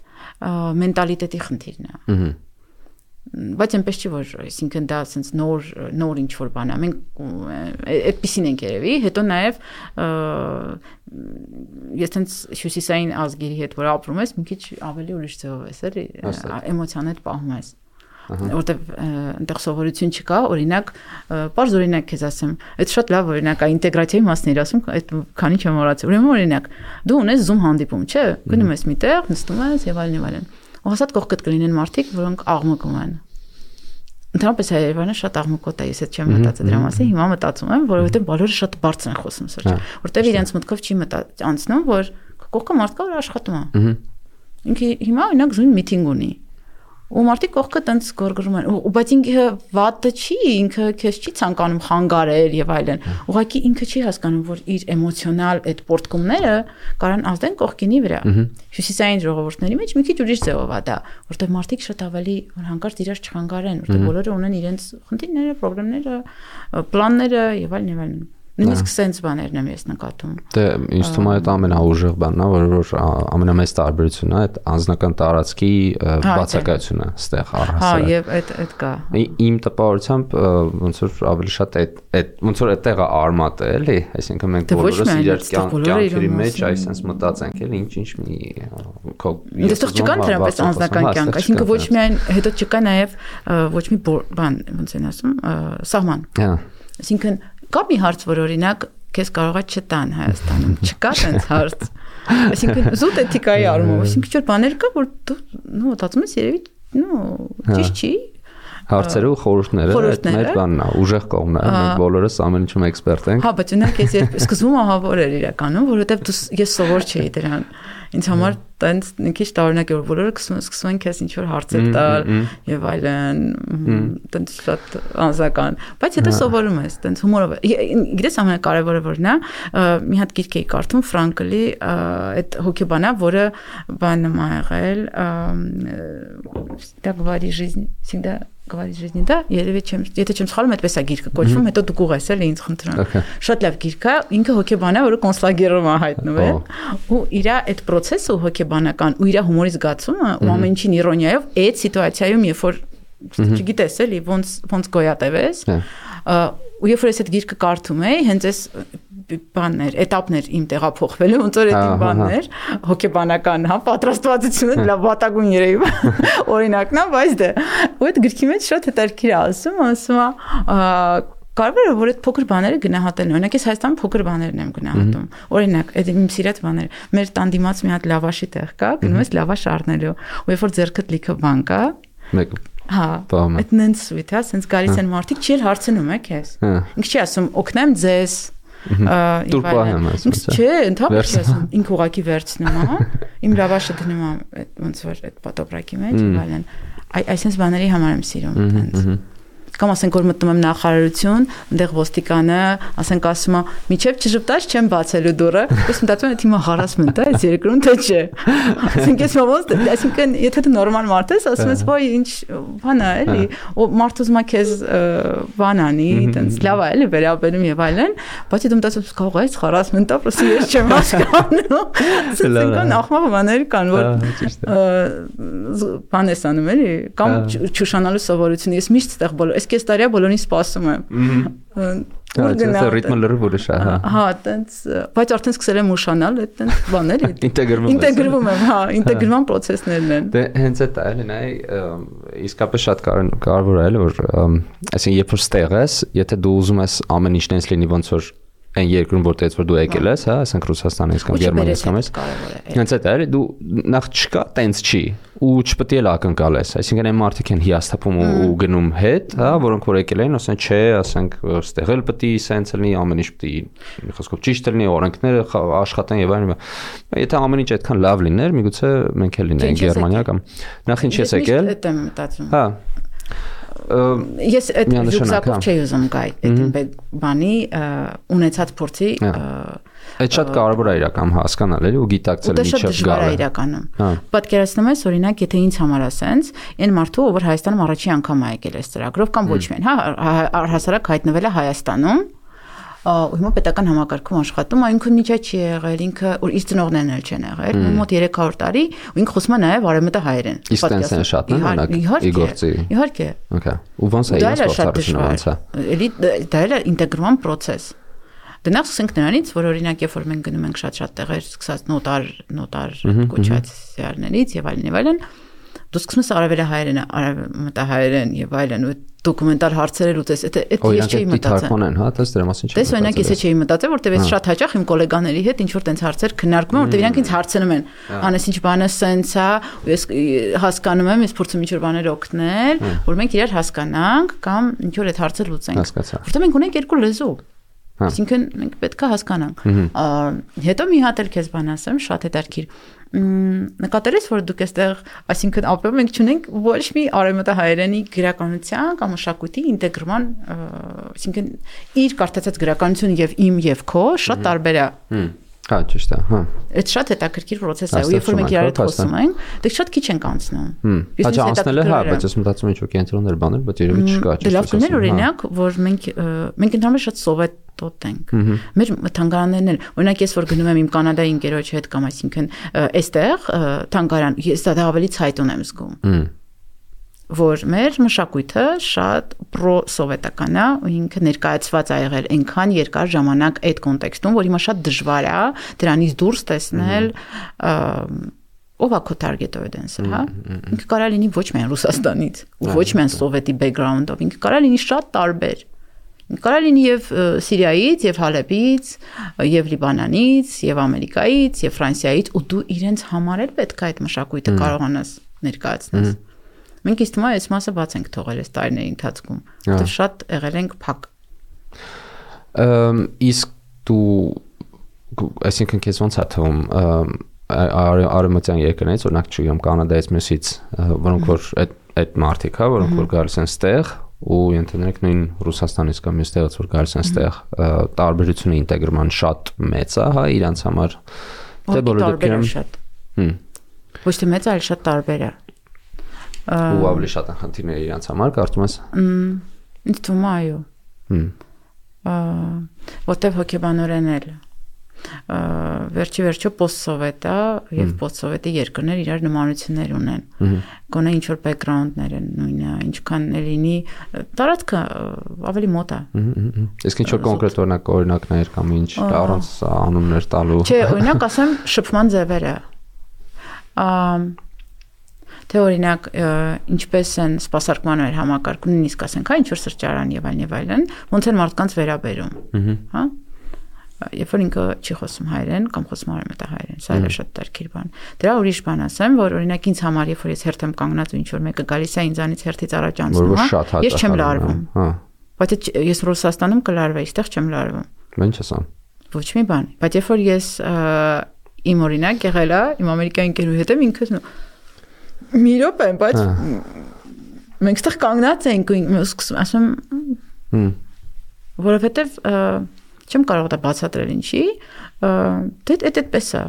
S1: մենտալիտետի խնդիրն է։ Ահա բայց այնպես չի որ այսինքն դա ասենց նոր նոր ինչ որ բան է մենք այդպեսին ենք երևի հետո նաև ես տենց հյուսիսային ազգերի հետ որ ապրում ես մի քիչ ավելի ուրիշ ձևով ես էլի էմոցիաներ պահում ես որտեվ այնտեղ սովորություն չկա, օրինակ, բարձ օրինակ քեզ ասեմ, այդ շատ լավ օրինակ է ինտեգրացիայի մասն էր ասում, այդ քանի չեմ մոռացել։ Ուրեմն օրինակ, դու ունես Zoom հանդիպում, չէ՞, գնում ես միտեղ, նստում ես եւ այլն եւ այլն։ Ու հաստատ կողքդ կլինեն մարդիկ, որոնք աղմկում են Ընդհանրապես Երևանը շատ աղմկոտ է, ես այդ չեմ մտածել դրա մասին, հիմա մտածում եմ, որովհետեւ բոլորը շատ բարձր են խոսում սրճ, որտեվ իրենց մտքով չի մտա անցնում, որ կողքը մարդ կա, որ աշխատում է։ Ինքը հիմա օրինակ զույն միտինգ ունի ու մարդիկ կողքը տենց գորգրում են ու բայց ինքը վատը չի ինքը քեզ չի ցանկանում խանգարել եւ այլն ուղղակի ինքը չի հասկանում որ իր էմոցիոնալ այդ պորտկումները կարան ազդեն կողքինի վրա հյուսիսային ժողովուրդների մեջ մի քիչ ուրիշ ձևով է դա որտեղ մարդիկ շատ ավելի որ հանկարծ իրար չխանգարեն որտեղ բոլորը ունեն իրենց խնդիրները խնդիրները պլանները եւ այլն եւ այլն Նույնիսկ սենց բաներն եմ ես նկատում։
S2: Դե ինձ թվում է այդ ամենաուժեղ բանն է, որ որ ամենամեծ տարբերությունն է այդ անձնական տարածքի հա, բացակայությունը ստեղ առհասարակ։
S1: Հա, եւ այդ այդ կա։
S2: Իմ տպավորությամբ ոնց որ ավելի շատ այդ այդ ոնց որ այդտեղը արմատ է, էլի, այսինքն մենք
S1: դե
S2: բոլորս իրար կյանքերի մեջ այսպես մտածենք, էլի, ինչ-ինչ մի
S1: քո Դստեղ չկան դրանպես անձնական կյանք, այսինքն ոչ միայն հետո չկա նաեւ ոչ մի բան, ոնց են ասում, սահման։ Հա Այսինքն կա մի հարց, որ օրինակ քեզ կարողա չտան Հայաստանում։ Չկա այնց հարց։ Այսինքն զուտ էթիկայի առումով, այսինքն չէ բաներ կա, որ դու նո մտածում ես երևի, նո, հա։ ճիշտ չի,
S2: հարցերը ու խորհուրդները այդ մեր բանն է, ուժեղ կողմն է, մենք բոլորս ամեն ինչում էքսպերտ ենք։
S1: Հա, բայց ունենք ես սկզբում ահավոր էր իրականում, որովհետև ես սովոր չէի դրան ինձ համար տենց մի քիչ տարօրինակ է որ բոլորը սկսում են քեզ ինչ որ հարցեր տալ եւ այլն տենց շատ անզական բայց հետո սովորում ես տենց հումորով գիտես ամենակարևորը որն է մի հատ գիրք էի կարդում ֆրանկլի այդ հոգեբանա որը բանը մա եղել всегда говори жизнь всегда говорить жизни, да, երևի չեմ, եթե չեմ սխալվում, այդպես է գիրքը կոչվում, հետո դու կուղես էլի ինձ խնդրեմ։ Շատ լավ գիրք է, ինքը հոգեբան է, որը կոնսլագերում է հայտնվել, ու իր այդ process-ը բանական ու իր հումորի զգացումը ու ամեն ինչին իրոնիայով այդ սիտուացիայում երբ որ չգիտես էլի ոնց ոնց գոյատևես ու երբ որ ես այդ գիրքը կարդում էի հենց այս բաններ, этаպներ իմ տեղափոխվելու, ոնց որ այդ բաններ, հոգեբանական, հա, պատրաստվածությունը լավ վատագույն երևի օրինակն է, բայց դե ու այդ գրքի մեջ շատ հետաքրքիր է ասում, ասում է Կարևորը որ այդ փոքր բաները գնահատելն է։ Օրինակ ես Հայաստանում փոքր բաներն եմ գնահատում։ Օրինակ, այդ իմ սիրած բաները։ Մեր տան դիմաց մի հատ լավաշի տեղ կա, գնում ես լավաշ առնելու։ Ու երբ որ ձերքդ լիքը բան կա,
S2: մեկ
S1: Հա, այդ նենց սուիթ է, ասենց գալիս են մարդիկ, չի էլ հարցնում է քեզ։ Ինքը չի ասում, օգնեմ ձեզ,
S2: Տուրպահեմ ասում։
S1: Չէ, ընդհանրապես ասում, ինք ուղակի վերցնում է, իմ լավաշը դնում է ոնց որ այդ պատոպրակի մեջ, այլն։ Այ այսպես բաների համար եմ սիրում, այնց կամ ասենք որ մտնում եմ նախարարություն, այնտեղ ոստիկանը, ասենք ասում է, «Միչև չժպտաց չեմ բացելու դուռը»։ Ես մտածում եմ, հիմա հարասմենտ է, այս երկրում թե չէ։ Ասենք ես ոնց, այսինքն եթե դու նորմալ մարդ ես, ասում ես, «Ոյ, ինչ բան է, էլի»։ Ու մարդը ուզում է քեզ բան անի, այտենց լավ է, էլի վերաբերում եւ այլն, բայց դու մտածում ես, «Կարող է այս հարասմենտ է, պրոստի ես չեմ հասկանում»։ Այսինքն ախմա բաներ կան, որ բան ես անում էլի, կամ չուշանալու սովորություն։ Ես միշտ այդտեղ բոլոր այս կես տարիա բոլորին սպասում եմ։
S2: Ուր գնա։ Ռիթմը լրիվ ուրիշ է, հա։
S1: Հա, տենց, բայց արդեն սկսել եմ ուշանալ այդ տենց բաներ։
S2: Ինտեգրվում եմ։
S1: Ինտեգրվում եմ, հա, ինտեգրման process-ներն են։
S2: Դե հենց այդ է, էլի նայ, իսկապես շատ կարևոր է, էլի որ այսինքն երբ որ ստեղ ես, եթե դու ուզում ես ամեն ինչն էս լինի ոնց որ այն երկրում որտեղից որ դու եկել ես, հա, ասենք Ռուսաստանից կամ Գերմանիայից կամ ես։ Հենց այդ է, դու նախ չկա, տենց չի ու չպետք է ակնկալ ես, այսինքն այն մարդիկ են հիասթափում ու գնում հետ, հա, որոնք որ եկել են, ասեն, չէ, ասենք, ստեղ էլ պետք է սենց լինի, ամեն ինչ պետք է մի խոսքով ճիշտ լինի, օրենքները աշխատեն եւ այլն։ Եթե ամեն ինչ այդքան լավ լիներ, միգուցե մենք էլ լինեինք Գերմանիա կամ նախ ինչ ես եկել։ Հա,
S1: ես այդ ռուքսակով չէի ուզում գայ այդ բանի ունեցած փորձի
S2: Այդ շատ կարևոր է իրական հասկանալ էլի ու գիտակցել
S1: միջև գալը։ Դա շատ դժվար է իրականում։ Պատկերացնում ես օրինակ, եթե ինձ համար ասենց, այն մարդու, ով Հայաստանում առաջի անգամ է եկել այս ծրագրով կամ ոչ միայն, հա, առհասարակ հայտնվել է Հայաստանում, ու հիմա պետական համակարգում աշխատում, ինքը միջա չի եղել, ինքը որ իր ծնողներն էլ չեն եղել, մոտ 300 տարի, ու ինքը խոսում է նաև արևմտա հայերեն։
S2: Իսկ տենց են շատ նմանակ իգործի։
S1: Իհարկե։
S2: Okay։ Ու ոնց է իրենց փոխարինը ոնց է։
S1: Էլի դա էլ է ինտեգրման process։ Դրանց սկսենք նրանից, որ օրինակ երբ որ մենք գնում ենք շատ-շատ տեղեր, սկսած նոտար, նոտար կոչացիաներից եւ այլն եւ այլն, դու սկսում ես արևելահայերեն, արևմտահայերեն եւ այլն ու դոկումենտալ հարցերը լուծես։ Եթե այդ ես չէի
S2: մտածել։ Թարգման են, հա, դες դրա մասին
S1: չի։ Դες օրինակ ես չէի մտածել, որտեվ ես շատ հաճախ իմ գոլեգաների հետ ինչ որ տենց հարցեր քննարկում եմ, որտեվ իրանք ինձ հարցնում են, անես ինչ բանը սենց է, ու ես հասկանում եմ, ես փորձում ինչ որ բաներ օգնել, որ մենք իրար հասկանանք կամ ինչ որ այդ հարցը լուծենք։ Հասկացա։ Որտեվ մենք ունենք երկու լեզու։ Այսինքն մենք պետք է հասկանանք։ Հետո մի հատ էլ քեզ բան ասեմ, շատ հետաքրքիր նկատել ես որ դուք այստեղ այսինքն ապրում ենք ճունենք ոչ մի արևմտահայերենի գրականության կամ մշակույթի ինտեգրման այսինքն իր կարտացած գրականությունը եւ իմ եւ քո շատ տարբեր է
S2: Հա, ճիշտ է, հա։
S1: Այդ շատ հետաքրքիր process է, ու երբ որ մենք իրար հետ խոսում ենք, դե շատ քիչ ենք անցնում։
S2: Հա, անցնելը հա, բայց ես մտածում եմ ինչ որ կենտրոններ բաներ, բայց երևի չկա,
S1: ճիշտ է։ Դե լավ կներ օրինակ, որ մենք մենք ընդհանրապես շատ սովետ տոտ ենք։ Մեր թանգարաններն էլ, օրինակ ես որ գնում եմ իմ կանադայի ընկերոջ հետ կամ այսինքն այստեղ թանգարան, ես դա ավելի ցայտուն եմ զգում որ մեր մշակույթը շատ պրո-սովետական է ու ինքը ներկայացված ա եղել այնքան երկար ժամանակ այդ կոնտեքստում, որ հիմա շատ դժվար է դրանից դուրս տեսնել ով է քո target audience-ը, հա։ Ինքը կարա լինի ոչ միայն Ռուսաստանից, ոչ միայն սովետի background-ով, ինքը կարա լինի շատ տարբեր։ Կարա լինի եւ Սիրիայից, եւ Հալեբից, եւ Լիբանանից, եւ Ամերիկայից, եւ Ֆրանսիայից, ու դու իրենց համար էլ պետք է այդ մշակույթը կարողանաս ներկայացնես։ mm -hmm Մենք իսկ հիմա այս մասը բաց ենք թողել այս տարիների ընթացքում, որտեղ շատ եղել ենք փակ։
S2: Ամ իսկ դու այսինքն քեզ ոնց է թվում արեմտյան երկրներից, օրինակ չգիտեմ կանադայից մյուսից, որոնք որ այդ այդ մարտիկ, հա, որոնք որ գալիս են ստեղ ու ընդհանրենք նույն Ռուսաստանից կամ մյուս տեղից որ գալիս են ստեղ, տարբերությունը ինտեգրման շատ մեծ է, հա, իրանց համար։
S1: Դե բոլոր դեպքերում շատ։ Հմ։ Ոչ թե մեծ, այլ շատ տարբեր է
S2: ու ավելի շատ են խնդիրները իրանց համար, կարծում ես։
S1: Ինձ թվում է այո։ Հմ։ Որտեվ հոգեբանորեն էլ վերջի վերջո post-սովետ է եւ post-սովետի երկրներ իրար նմանություններ ունեն։ Գոնե ինչ որ background-ներ են նույնը, ինչքան լինի տարածքը ավելի մոտ է։
S2: Իսկ ինչ որ կոնկրետ օրինակ օրինակներ կամ ինչ առանց անուններ տալու։
S1: Չէ, օրինակ ասեմ շփման ձևերը։ Ամ թե օրինակ ինչպես են սպասարկման մեր համակարգում նույնիսկ ասենք հա ինչ որ սրճարան եւ այլն եւ այլն ոնց են մարդկանց վերաբերում հա երբ որ ինքը չի խոսում հայերեն կամ խոսում արևմտահայերեն սա էլ է շատ դարքիր բան դրա ուրիշ բան ասեմ որ օրինակ ինձ համար երբ որ ես հերթ եմ կանգնած ու ինչ որ մեկը գալիս է ինձանից հերթից առաջ անցնում հա ես չեմ լարվում հա բայց ես Ռուսաստանում կլարվեի, այստեղ չեմ լարվում։
S2: Ինչ ասամ։
S1: Ոչ մի բան։ Բայց երբ որ ես իմ օրինակ եղել է, իմ ամերիկյան ընկերուհի հետ եմ ինքս մի րոպե, բայց մենք ստեղ կանգնած ենք ու սկսում ասում որովհետև չեմ կարող դա բացատրել ինչի, դե այդ այդպես է։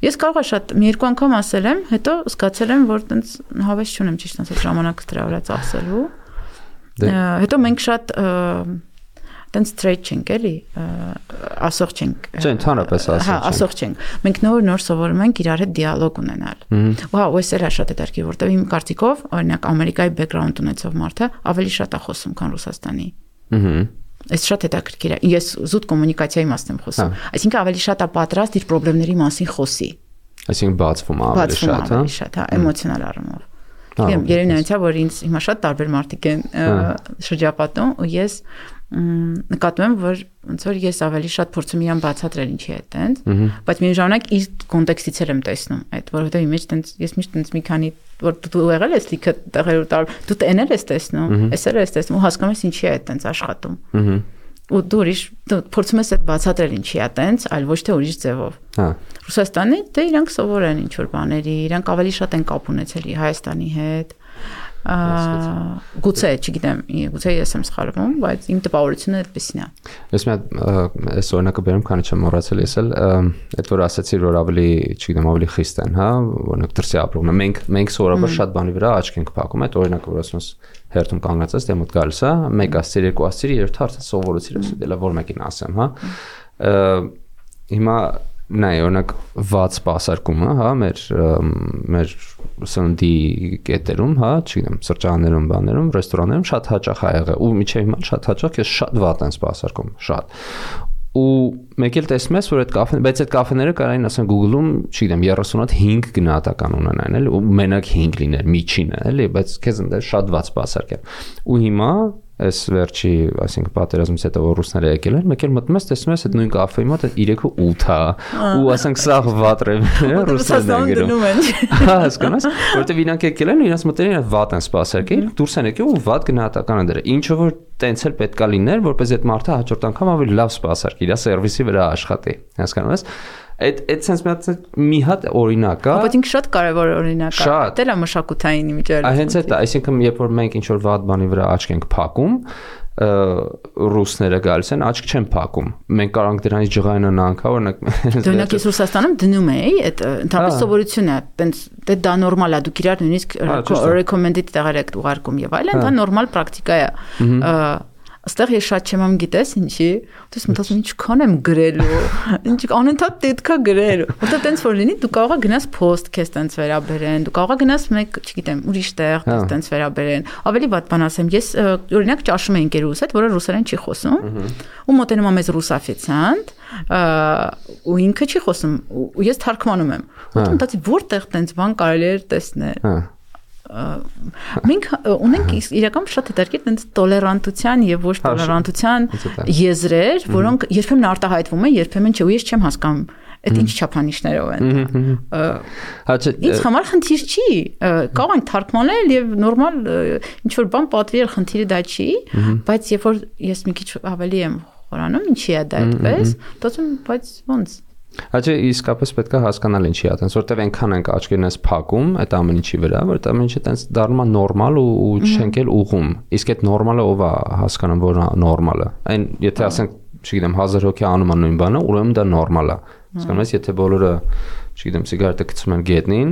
S1: Ես կարող եմ շատ մի երկու անգամ ասել եմ, հետո զգացել եմ, որ տենց հավես չունեմ ճիշտ ասած ժամանակ դրա վրա ծախսելու։ դե Հետո մենք շատ տենց straight չենք էլի ասող չենք
S2: չէ ընդհանրապես ասող
S1: հա ասող չենք մենք նոր նոր սովորում ենք իրար հետ դիալոգ ունենալ ու հա ես էլ շատ հետարքի որտեվ իմ կարծիքով օրինակ ամերիկայի բեքգրաունդ ունեցող մարդը ավելի շատ է խոսում քան ռուսաստանի ըհը Այս շատ հետաքրքիր է։ Ես զուտ կոմունիկացիայի մասն եմ խոսում։ հա։ Այսինքն ավելի շատ է պատրաստ իր խնդիրների մասին խոսի։
S2: Այսինքն բացվում է ավելի շատ, հա։
S1: Ավելի շատ, հա, էմոցիոնալ առումով։ Երևի նրանցա որ ինձ հիմա շատ տարբեր մարդիկ են շրջապատում ու ես նկատում եմ, որ ոնց որ ես ավելի շատ փորձում եմ բացատրել ինչի է տենց, բայց միայն ժամանակ իր կոնտեքստից եմ տեսնում այդ, որովհետեւ իմիջ տենց ես միշտ տենց մի քանի որ դու եղել ես լիքը տեղերով տալ, դու տենել ես տեսնում, էսել ես տեսնում ու հասկանում ես ինչի է տենց աշխատում։ ու դու ուրիշ դու փորձում ես այդ բացատրել ինչի է տենց, այլ ոչ թե ուրիշ ձևով։ Հա։ Ռուսաստանի դե իրանք սովոր են ինչ որ բաների, իրանք ավելի շատ են կապ ունեցել Հայաստանի հետ գուցե, չգիտեմ, գուցե ես եմ սխալվում, բայց իմ տպավորությունը այդպեսին է։
S2: Ես մի հատ այս օրինակը բերեմ, քանի չեմ մոռացել ես էլ, այդ որ ասացի, որ ավելի, չգիտեմ, ավելի խիստ են, հա, օրինակ դրսի ապրողն է։ Մենք մենք սովորաբար շատ բանի վրա աչք ենք փակում, այդ օրինակը որ ասում ես հերթում կանգնած ես, դե մոտ գալիս, հա, մեկ ասցիր, երկու ասցիր, երրորդ հարցը սովորեցիր, դելա որ մեկին ասեմ, հա։ Հիմա նայ օրինակ վաց սպասարկումը, հա, մեր մեր սննդի կետերում, հա, չգիտեմ, սրճարաններում, բաներում, ռեստորաններում շատ հաճախ ա եղել ու միջև հիմա շատ հաճախ է շատ վատ են սպասարկում, շատ ու մեկ էլ տեսնում ես որ այդ կաֆե բայց այդ կաֆեները կարային ասեն Google-ում, չգիտեմ 30 հատ 5 գնահատական ունենան էլի ու մենակ 5 լիներ միջինը էլի բայց քեզ ընդ շատ ված սպասարկել ու հիմա այս վերջի, այսինքն պատերազմից հետո որ ռուսները եկել են, մեկ էլ մտնում ես, տեսնում ես այդ նույն կաֆեի մոտ 3-ը 8 է, ու ասենք սա վատրևները ռուսներն են գնում։ Հա, հասկանաս, որտեվ իրանք եկել են ու իրանք մտերին են վատ են սпасարկել, դուրս են եկել ու վատ գնահատական են դրել։ Ինչը որ տենց էլ պետքա լիներ, որպես այդ մարդը հաջորդ անգամ ավելի լավ սпасարկի, իր սերվիսի վրա աշխատի։ Հասկանաս այդ այդ sense մի հատ մի հատ օրինակ է
S1: բայց ինքը շատ կարևոր օրինակ է դելա մշակութային իմիջը
S2: հենց այդ այսինքն երբ որ մենք ինչ որ վատ բանի վրա աչք ենք փակում ռուսները գալիս են աչք չեն փակում մենք կարանք դրանից ջղայնան անքա օրինակ
S1: օրինակ ես Ռուսաստանում դնում էի այդ ընդհանրապես սովորություն է տենց դե դա նորմալ է դուք իրար նույնիսկ recommended տեղեր եք ուղարկում եւ այլն դա նորմալ պրակտիկա է Աստեղ ես շատ չեմ գիտես ինչի, դες մտածում ինչքան եմ գրելու, ինչ անընդհատ դետքա գրել, որտեղ տենց որ լինի դու կարող ես գնաս post քեզ տենց վերաբերեն, դու կարող ես գնաս մեկ, չգիտեմ, ուրիշ տեղ քեզ տենց վերաբերեն։ Ավելի վատ բան ասեմ, ես օրինակ ճաշում եմ ընկերուս հետ, որը ռուսերեն չի խոսում, ու մոտենում եմ ես ռուսաֆիցիանտ, ու ինքը չի խոսում, ու ես թարգմանում եմ։ Ու մտածի որտեղ տենց բան կարելի է տեսնել։ Հա մենք ունենք իրական շատ հետաքրքիր տենց տոլերանտության եւ ոչ տոլերանտության եզրեր, որոնք երբեմն արտահայտվում են, երբեմն չէ, ու ես չեմ հասկանում այդ ինչ չափանիշներով են։ Հա չէ։ Ինչ համար խնդիր չի։ Կարող են թարգմանել եւ նորմալ ինչ որ բան պատվիրել խնդիրը դա չի, բայց երբ որ ես մի քիչ ավելի եմ խորանում, ինչի է դա այդպես, դասում բայց ոնց
S2: Հաջե իսկապես պետք է հասկանալ ինչի է, այնց որտեվ այնքան ենք աչքերն ես փակում այդ ամեն ինչի վրա, որ այդ ամեն ինչը տենց դառնում է նորմալ ու ու չենք էլ ուղում։ Իսկ այդ նորմալը ով է հասկանում, որ նորմալը։ Այն եթե ասենք, չգիտեմ, 1000 հոգի անում են նույն բանը, ուրեմն դա նորմալ է։ Հասկանում ես, եթե բոլորը, չգիտեմ, սիգարետը գցում են գետնին,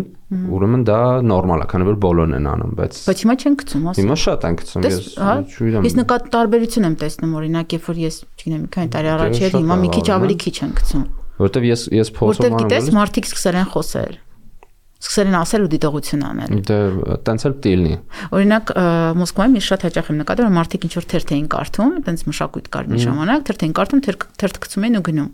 S2: ուրեմն դա նորմալ է, քանի որ բոլորն են անում, բայց
S1: Բայց հիմա չեն գցում,
S2: ասա։ Հիմա շատ են գցում, ես
S1: չգիտեմ։ Ես նկատ տարբերություն եմ տեսնում, օրինակ, երբ որ ես, չգիտեմ, մի քանի տարի առաջ էր, հիմա մի քիչ ավելի քիչ են գցում
S2: որովհետև ես ես փորձում
S1: եմ Որտեվ գիտես մարդիկ սկսել են խոսել սկսել են ասել ու դիտողություն անել։
S2: Դե տենց էլ տիլնի։
S1: Օրինակ Մոսկվայում ես շատ հաճախ եմ նկատել, որ մարդիկ ինչ որ թերթ էին կարդում, տենց մշակույթ կար մի ժամանակ, թերթ էին կարդում, թերթ գցում էին ու գնում։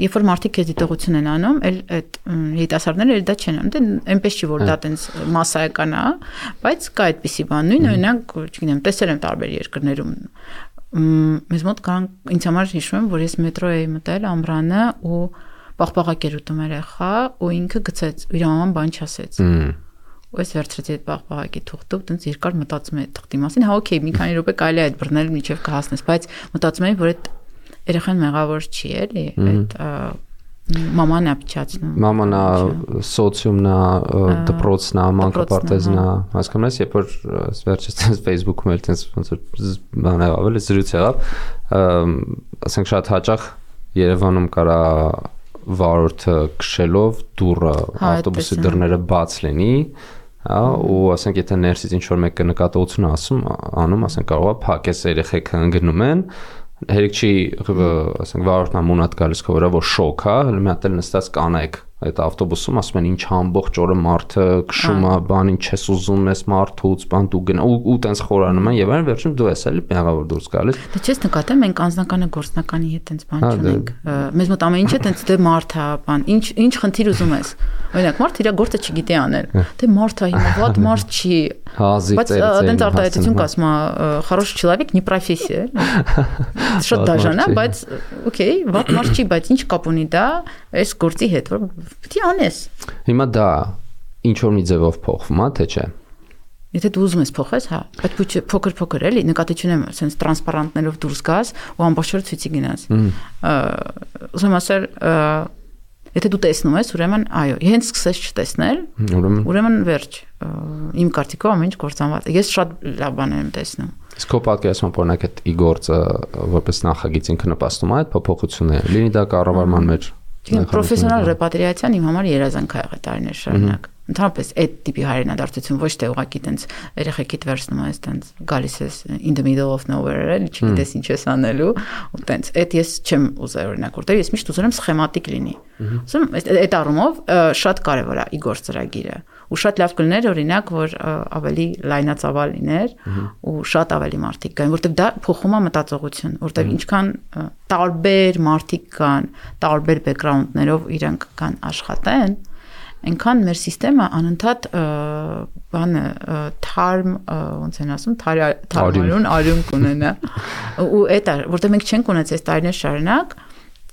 S1: Երբ որ մարդիկ այս դիտողություն են անում, էլ այդ երիտասարդները էլ դա չեն անում։ Դե այնպես չի որ դա տենց massայական է, բայց կա այդպիսի բան։ Նույն օրինակ, չգիտեմ, տեսել եմ տարբեր երկրներում մեզ մոտ կան ինձ համար հիշում եմ որ ես մետրո էի մտել ամրանը ու պաղպաղակ էր ուտում երեխա ու ինքը գցեց իր մաման բան չասեց ու ես վերցրեցի այդ պաղպաղակի թուղթը տենց երկար մտածում եմ թղթի մասին հա օքեյ մի քանի րոպե կարելի է այդ բռնել միջև կհասնես բայց մտածում եմ որ այդ երեխան մեղավոր չի էլի այդ Մաման է փչացնում։
S2: Մաման է սոցիումն է, դպրոցն է, մանկապարտեզն է, հասկանում ես, երբ որ վերջից տես Facebook-ում էլ տես ոնց որ բան եղավ, էլի զրույց եղավ, ասենք շատ հաճախ Երևանում կարա վարորդը քշելով դուրը հա, ավտոբուսի դռները բաց լինի, հա ու ասենք եթե ներսից ինչ որ մեկը նկատողություն ասում անում ասենք կարողա փակես երեխեքը ընկնում են հերիք չի ասենք վարորդն ամունատ գալիս քո վրա որ շոկ հա հələ մի հատ էլ նստած կանայք այդ ավտոբուսում ասում են ինչ ամբողջ օրը մարդը քշում է բան ինչ ես ուզում ես մարդուց բան դու գնա ու ու տենց խորանում են եւ այն վերջում դու ես էլի մեղավոր դուրս գալիս
S1: դա չես նկատեմ մենք անձնականը գործնականի հետ տենց բան չունենք մեզ մոտ ամեն ինչը տենց դե մարդ է բան ինչ ինչ խնդիր ուզում ես օրինակ մարդ իր գործը չգիտի անել դե մարդ է հիմա ված մարդ չի
S2: Հազի
S1: Բայց այդպես արտահայտություն կասում է хороший человек не профессия։ Շատ դաժան է, բայց օքեյ, ված մարդ չի, բայց ինչ կապ ունի դա այս գործի հետ, որ պիտի անես։
S2: Հիմա դա ինչ որ մի ձևով փոխվում է, թե չէ։
S1: Եթե դու ուզում ես փոխես, հա, բայց փոքր-փոքր էլի, նկատի չունեմ, ասենց տրանսպարանտներով դուրս գաս ու ամբողջ օրը ցույցի գնաս։ Ուզում ասել, եթե դու տեսնում ես, ուրեմն այո, հենց սկսես չտեսնել,
S2: ուրեմն
S1: ուրեմն վերջ։ Իմ կարծիքով ամեն ինչ կործանված է։ Ես շատ լավ բաներ եմ տեսնում։
S2: Իսկ քո պատկերացմամբ օրինակ այդ ի գործը որպես նախագիծ ինքը նպաստում է այդ փոփոխությունները։ Լինի դա կառավարման մեջ
S1: Պրոֆեսիոնալ ռեպատրիացիան իմ համար երազանք ա եղել տարիներ շարունակ ընդհանրապես այդ տիպի հայրենադարձություն ոչ թե ուղակի տենց երեխեքիդ վերցնում ես տենց գալիս ես in the middle of nowhere էլի չգիտես ինչ ես անելու ու տենց այդ ես չեմ ուզել օրինակ որտեղ ես միշտ ուզում եմ սխեմատիկ լինի ուզում այդ առումով շատ կարևոր է Իգոր ծրագիրը ու շատ լավ կլներ օրինակ որ ավելի լայնածավալ լիներ ու շատ ավելի մարդիկ կային որտեղ դա փոխում է մտածողություն որտեղ ինչքան տարբեր մարդիկ կան տարբեր բեքգրաունդներով իրենք կան աշխատեն այնքան մեր համակարգը անընդհատ բանը թարմ ոնց են ասում թարմարուն արյուն կունենա ու այդ որտեղ մենք չենք ունեցել տարիներ շարունակ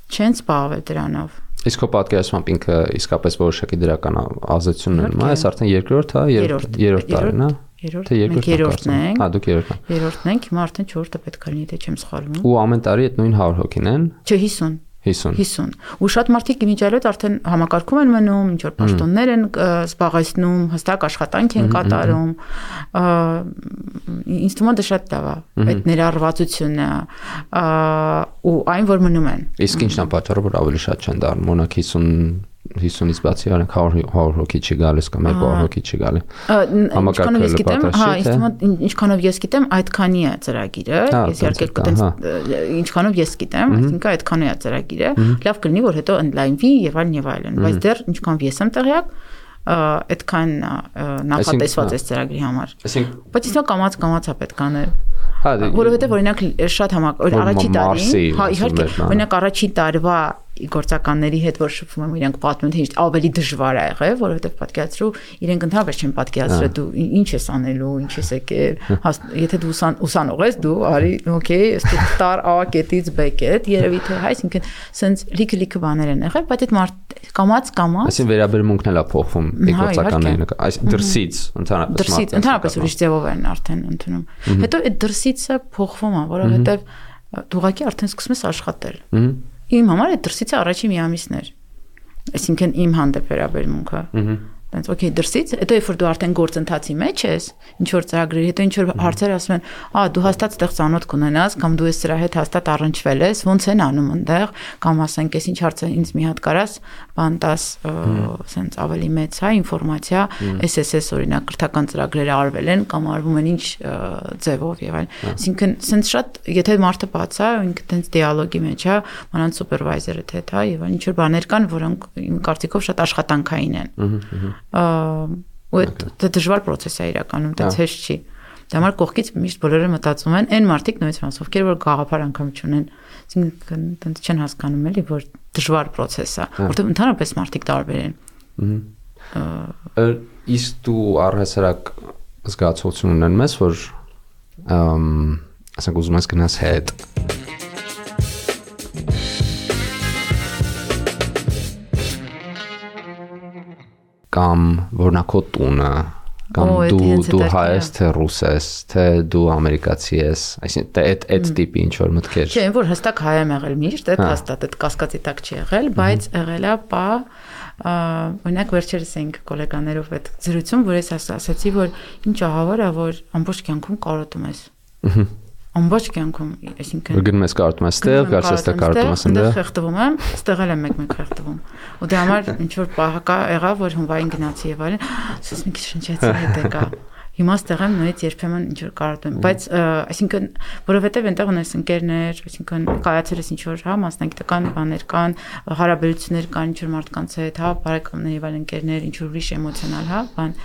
S1: չեն զբաղվել դրանով
S2: Իսկ քո պատկերացմամբ ինքը իսկապես որոշակի դրական ազդեցություն ունի, այս արդեն երկրորդ, հա, երրորդ տարին, հա։
S1: Երրորդ, մենք երրորդն ենք։
S2: Հա, դուք երրորդն եք։
S1: Երրորդն ենք, հիմա արդեն 4-ը պետք է լինի, թե չեմ սխալվում։
S2: Ու ամեն տարի այդ նույն 100 հոգին են։
S1: Չէ, 50։
S2: 50
S1: 50 ու շատ մարդիկ իմիջիալոց արդեն համակարգում են մնում ինչ որ պաշտոններ են զբաղեցնում հստակ աշխատանք են կատարում ինձ թվում է դա շատ լավ է այդ ներառվածությունը ու այն որ մնում են
S2: իսկ ինչն է պատճառը որ ավելի շատ չեն դառնում օրինակ 50 50-ից բացի արենք 100 100 հոգի չի գալիս կամ 200 հոգի չի գալի։
S1: Համակարգը ես գիտեմ, հա, ինչքանով ես գիտեմ, այդքանի է ծրագիրը։ Ես իհարկե կտենց ինչքանով ես գիտեմ, այսինքն այդքանի է ծրագիրը։ Լավ կլինի, որ հետո ընդլայնվի եւ այլն եւ այլն, բայց դեռ ինչքանով ես եմ տեղյակ, այդքան նախատեսված է ծրագրի համար։ Բայց իսկ կամած կամած է պետք անել։ Հա, որովհետեւ օրինակ շատ համակ առաջի տարի, հա, իհարկե, օրինակ առաջի տարվա գործականների հետ որ շփվում եմ իրենք պատմում թե ավելի դժվար է եղել որովհետև պատկերացրու իրենք ընդհանրապես չեն պատկերացրել դու ինչ ես անելու ինչ ես եկել եթե դու ուսան ուսանող ես դու արի օքեյ ստու տար A կետից B կետ երևի թե հա այսինքն սենց լիքը լիքը բաներ են եղել բայց այդ մարդ կամած կամած
S2: այսին վերաբերմունքն էլ է փոխվում գործականների այս դրսից ընդհանրապես
S1: դրսից ընդհանրապես ուրիշ ձևով են արդեն ընդունում հետո այդ դրսիցը փոխվում է որովհետև դու ուղղակի արդեն սկսում ես աշխատել Իմ համար այդ դրսից առաջի մի ամիսն էր։ Այսինքն իմ հանդեպ վերաբերմունքը։ Տենց օքեյ դրսից, հետո երբ որ դու արդեն գործընթացի մեջ ես, ինչ որ ծրագրերի, հետո ինչ որ հարցեր ասում են, «Ա, դու հաստատ այդտեղ ծանոթ կունենաս, կամ դու ես սրա հետ հաստատ առնչվել ես, ոնց են անում այնտեղ, կամ ասենք, «Էս ինչ հարց է ինձ մի հատ կարաս, բան տաս, ասենց ավելի մեծ հա ինֆորմացիա, SSS օրինակ կրթական ծրագրերը արվել են կամ արվում են ինչ ձևով եւ այլն»։ Այսինքն, սենց շատ, եթե մարդը բաց է, ինքը տենց դիալոգի մեջ է, մանանց սուպերվայզերը թե հա եւ ինչ որ բաներ կան, որոնք իմ կարծիքով շատ աշխատանքային են։ Ահա ու դա դժվար process է իրականում, դա ցեշ չի։ Դա համար կողքից միշտ բոլորը մտածում են, այն մարդիկ նույնիսկ մաս ովքեր որ գաղափար անգամ չունեն, այսինքն տենց չեն հասկանում էլի, որ դժվար process է, որտեղ ընդհանրապես մարդիկ տարբեր են։
S2: Իսկ դու առհասարակ զգացողություն ունեն մեզ, որ ասենք ուզում ես գնաս հետ կամ որ նա քո տունը կամ դու դու հայ ես թե ռուս ես թե դու ամերիկացի ես այսինքն այդ այդ տիպի ինչ որ մտքեր
S1: չէ որ հստակ հայ եմ եղել միշտ այդ հաստատ այդ կասկածի տակ չի եղել բայց եղել է պա օրինակ վերջերս էինք գոլեգաներով այդ զրույցում որ ես ասացի որ ինչ ահավոր է որ ամբողջ կյանքում կարոտում ես ըհը ամբողջ կյանքում, այսինքն
S2: գնում ես կարոտում ես ստեղ, գալիս ես ստեղ կարոտում ես
S1: ընդեղ խեղդվում եմ, ստեղ էլ եմ մեկ-մեկ խեղդվում։ Ու դե համար ինչ որ պահակա եղավ, որ հունվային գնացի եւ այլն, ասես մի քիչ շնչեցի հետ եկա Հիմա ստեղ եմ նույնից երբեմն ինչ որ կարոտում, բայց այսինքն որովհետև այնտեղ ունես ընկերներ, այսինքն կայացել ես ինչ որ հա մասնագիտական բաներ կան, հարաբերություններ կան ինչ որ մարդկանց հետ, հա բարեկամներ եւ այլ ընկերներ, ինչ որ ուրիշ էմոցիոնալ, հա, բան,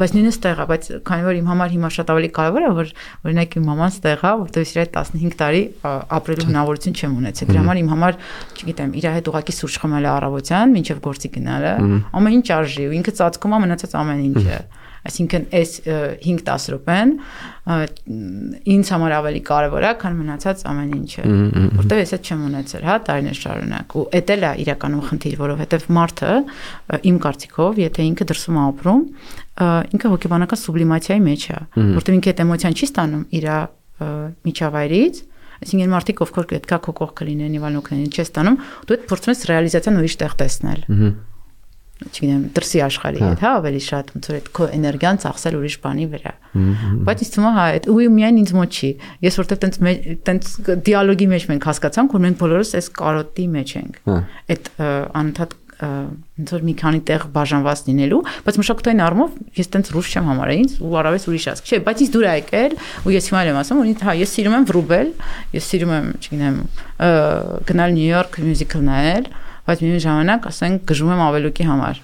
S1: բայց նույնիսկ ստեղ է, բայց քանի որ իմ համար հիմա շատ ավելի կարևոր է, որ օրինակ իմ մաման ստեղ է, որտեղ իր հետ 15 տարի ապրելու հնարավորություն չեմ ունեցել։ Դրա համար իմ համար, չգիտեմ, իր հետ ուղակի սուրճ խմելը առավոտյան, մինչև գործի գնալը, ամեն ինչ արժի ու ինքը ծածկում է մնացած ամեն ինչը։ Այսինքն այս 5-10 րոպեն ինձ համար ավելի կարևոր է, քան մնացած ամեն ինչը, որտեվ ես այդ չեմ ունեցել, հա, տարիներ շարունակ։ Ու էդ էլ է իրականում խնդիր, որովհետև մարդը իմ կարծիքով, եթե ինքը դրսում ապրում, ինքը հոգեբանական սուբլիմացիայի մեջ է, որտեվ ինքը այդ էմոցիան չի ստանում իր միջավայրից, Այսինքն մարդիկ ովքեր պետքա քո կողքը լինեն, իվանոքներին չես տանում, դու այդ փորձում ես ռեալիզացիան ուրիշ տեղ տեսնել։ Ահա չգիտեմ, դրսի աշխարհի հետ, հա, ավելի շատ ոնց որ այդ քո էներգիան ծախսել ուրիշ բանի վրա։ Բայց ինձ թվում է, հա, այդ ու միայն ինձ մոտ չի։ Ես որտեվ տենց տենց դիալոգի մեջ մենք հասկացանք, որ մենք բոլորս այս կարոտի մեջ ենք։ Այդ անընդհատ ոնց որ մի քանի տեղ բաժանված լինելու, բայց մշակութային առումով ես տենց ռուս չեմ համարել ինձ ու առավես ուրիշ ասք։ Չէ, բայց ինձ դուր է եկել ու ես հիմա եմ ասում, որ հա ես սիրում եմ վրուբել, ես սիրում եմ, չգիտեմ, գնալ Նյու Յորք մյուզիկլ նայել, բայց մի ժամանակ ասենք գժում եմ ավելուկի համար։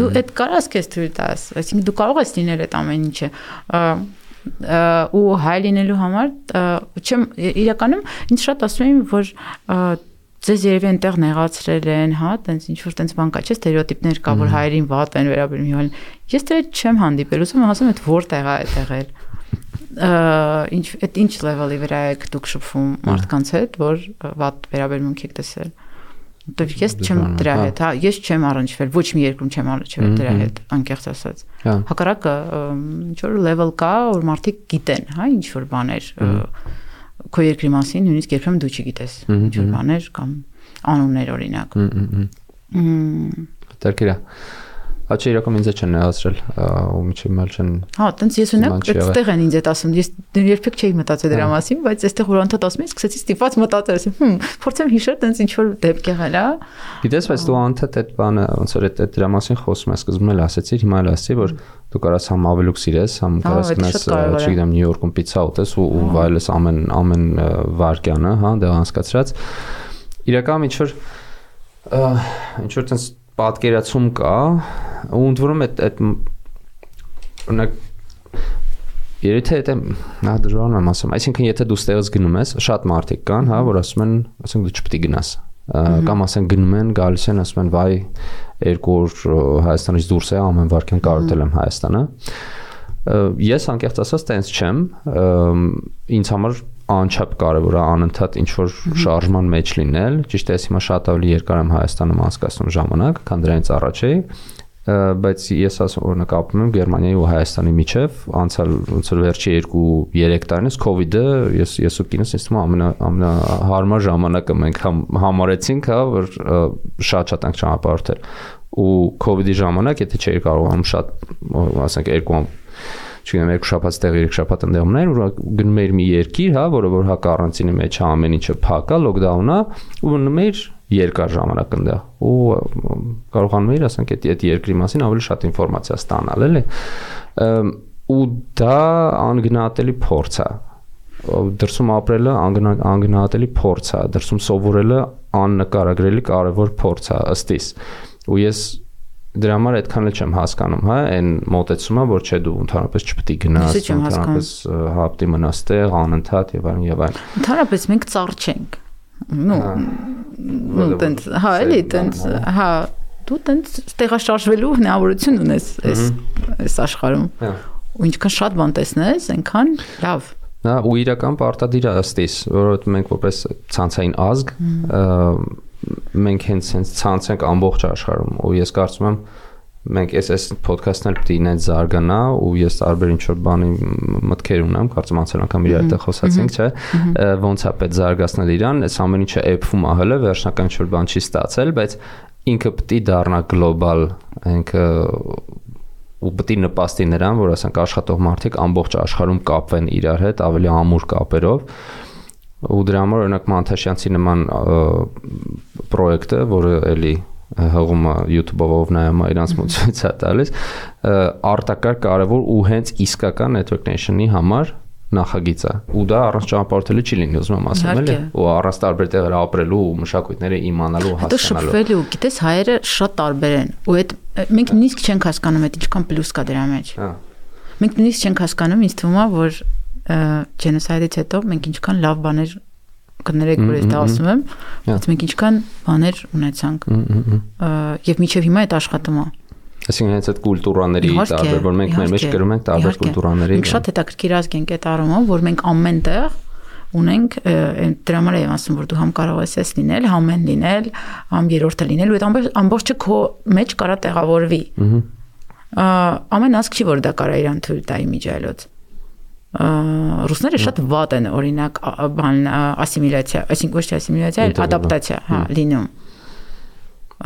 S1: Դու այդ կարաս քեզ թույլ տաս, այսինքն դու կարող ես լինել այդ ամեն ինչը ու հայ լինելու համար չեմ իրականում ինձ շատ ասում են որ ձեզ երևի այնտեղ նեղացրել են, հա, տենց ինչ որ տենց բան կա, չէ՞, ստերեոտիպներ կա, որ հայերին վատ են վերաբերում հիվան։ Ես դեռ չեմ հանդիպել, ուզում եմ ասում այդ որտեղ է այդ եղել։ Ինչ այդ ինչ լեվելի վրա եք դուք շփվում մարդկանց հետ, որ վատ վերաբերմունք եք տեսել։ Որտեվ ես չեմ դրա հետ, հա, ես չեմ առնչվել, ոչ մի երկրում չեմ առնչվել դրա հետ, անկեղծ ասած։ Հակառակը ինչ որ level կա, որ մարդիկ գիտեն, հա, ինչ որ բաներ քո երկրի մասին, նույնիսկ երբեմն դու չգիտես ինչ որ բաներ կամ անուններ օրինակ։
S2: Դերքիրա Աչի իրական ինձ չեն նեղացրել ու միջի մալ չեն
S1: Հա, տենց ես ունեմ այդտեղ են ինձ այդ ասում ես երբեք չէի մտածել դրա մասին բայց այստեղ որ անդադ ասում ես սկսեցի ստիպված մտածել ասեմ հմ փորձեմ հիշել տենց ինչ որ դեպք եղել է
S2: Գիտես բայց դու անդադ այդ բանը ոնց որ այդ դրա մասին խոսում ես սկզբում էլ ասեցիր հիմա էլ ասեցի որ դու կարաս համ ավելուկ սիրես համ կարաս գնաս չգիտեմ Նյու Յորքում պիցա ուտես ու ու վայելես ամեն ամեն վարկյանը հա դեղ անցկացրած իրական ինչ որ ինչ որ տենց պատկերացում կա ու ընդ որում այդ այդ օրինակ Եթե դա նա դժվար եմ ասում, այսինքն եթե դու ստեղից գնում ես, շատ մարդիկ կան, հա, որ ասում են, ասենք դու չպետք է գնաս։ Կամ ասենք գնում են, գալիս են, ասում են, վայ, երկու օր Հայաստանից դուրս է, ամեն վարքյան կարոտել եմ Հայաստանը։ Ես անկեղծ ասած տենց չեմ, ինձ համար անչափ կարևոր է անընդհատ ինչ որ շարժման մեջ լինել։ Ճիշտ է, ես հիմա շատ ավելի երկար եմ Հայաստանում անցկացնում ժամանակ, քան դրանից առաջ էի բայց ես ասում օրինակ ապրում եմ Գերմանիայի ու Հայաստանի միջև անցյալ ոնց որ վերջի 2-3 տարիներս կ ូវ իդը ես ես ու կինս ինձ թվում ամենա ամենահարմար ժամանակը մենք համ համարեցինք հա որ շատ-շատ ենք ճանապարհորդել ու իդի ժամանակ եթե չէի կարողանում շատ ասենք երկու չգիտեմ երկու շաբաթ տեղ երեք շաբաթ ընդեղ մնալ ու գնում էիր մի երկիր հա որը որ հա կարանտինի մեջ է ամեն ինչը փակ է լոկդաուն է ու մնում էիր երկար ժամանակ ընդեղ ու կարողանում էիր ասենք այդ այդ երկրի մասին ավելի շատ ինֆորմացիա ստանալ էլի ու դա անգնահատելի փորձ է դրսում ապրելը անգնահատելի փորձ է դրսում սովորելը աննկարագրելի կարևոր փորձ է ըստիս ու ես դրա համար այդքան էլ չեմ հասկանում, հա, այն մոտեցումը, որ չէ դու ընդհանրապես չպետք է գնաս, ընդհանրապես հապտի մնաս տեղ, անընդհատ եւ այլն եւ այլն։
S1: Ընդհանրապես մենք ծառ չենք։ Ну, ну, տենց, հա, էլի, տենց, հա, դու տենց տեղաշարժվելու հնարավորություն ունես այս այս աշխարհում։ Հա։ Ու ինչքան շատ բան տեսնես, այնքան լավ։
S2: Հա, ու իրական պարտադիր է ըստիս, որովհետեւ մենք որպես ցանցային ազգ մենք հենց հենց ցանց ենք ամբողջ աշխարհում ու ես կարծում եմ մենք այս այս ոդքասթն էլ է ինձ զարգանա ու ես տարբեր ինչ որ բանի մտքեր ունեմ, կարծում անցել անգամ իր հետ խոսացինք, չէ, ոնց է պետք զարգացնել իրան, այս ամեն ինչը էփում ա հələ վերջնական ինչ որ բան չի ստացել, բայց ինքը է դառնա գլոբալ, ինքը ու պետք է նպաստի նրան, որ ասենք աշխատող մարդիկ ամբողջ աշխարհում կապվեն իրար հետ ավելի ամուր կապերով ու դրա համար օրինակ Մանթաշյանցի նման պրոյեկտը, որը էլի հղումը YouTube-ով նայում իրանց մոծից է տալիս, արտակարգ կարևոր ու հենց իսկական network nation-ի համար նախագիծ է ու դա առանց ճանապարհորդելու չի լինի ուզում եմ ասեմ էլի ու առանց տարբեր տեղեր ապրելու ու մշակույթները իմանալու
S1: հասկանալու դա շփվելու գիտես հայերը շատ տարբեր են ու այդ մենք նույնիսկ չենք հասկանում այդ ինչքան պլյուս կա դրա մեջ հա մենք նույնիսկ չենք հասկանում ինձ թվում է որ ջենոսայդից հետո մենք ինչքան լավ բաներ կներեք որ դա ասում եմ, բայց մենք ինչքան բաներ ունեցանք։ Եվ միջև հիմա այդ աշխատում է։
S2: Այսինքն հենց այդ կուլտուրաների տարբեր, որ մենք մեր մեջ գրում ենք տարբեր կուլտուրաների։
S1: Մենք շատ հետաքրքիր ազգ ենք այդ առումով, որ մենք ամենտեղ ունենք դրա համար եմ ասում որ դու համ կարող ես էս լինել, համ են լինել, համ երրորդը լինել ու այդ ամբողջը քո մեջ կարա տեղավորվի։ Ամեն ազգ չի որ դա կարա իրան թույլ տա իմիջայլոց ռուսները շատ վատ են օրինակ բան ասիմիլյացիա, այսինքն ոչ թե ասիմիլյացիա, այլ ադապտացիա, հա, լինում։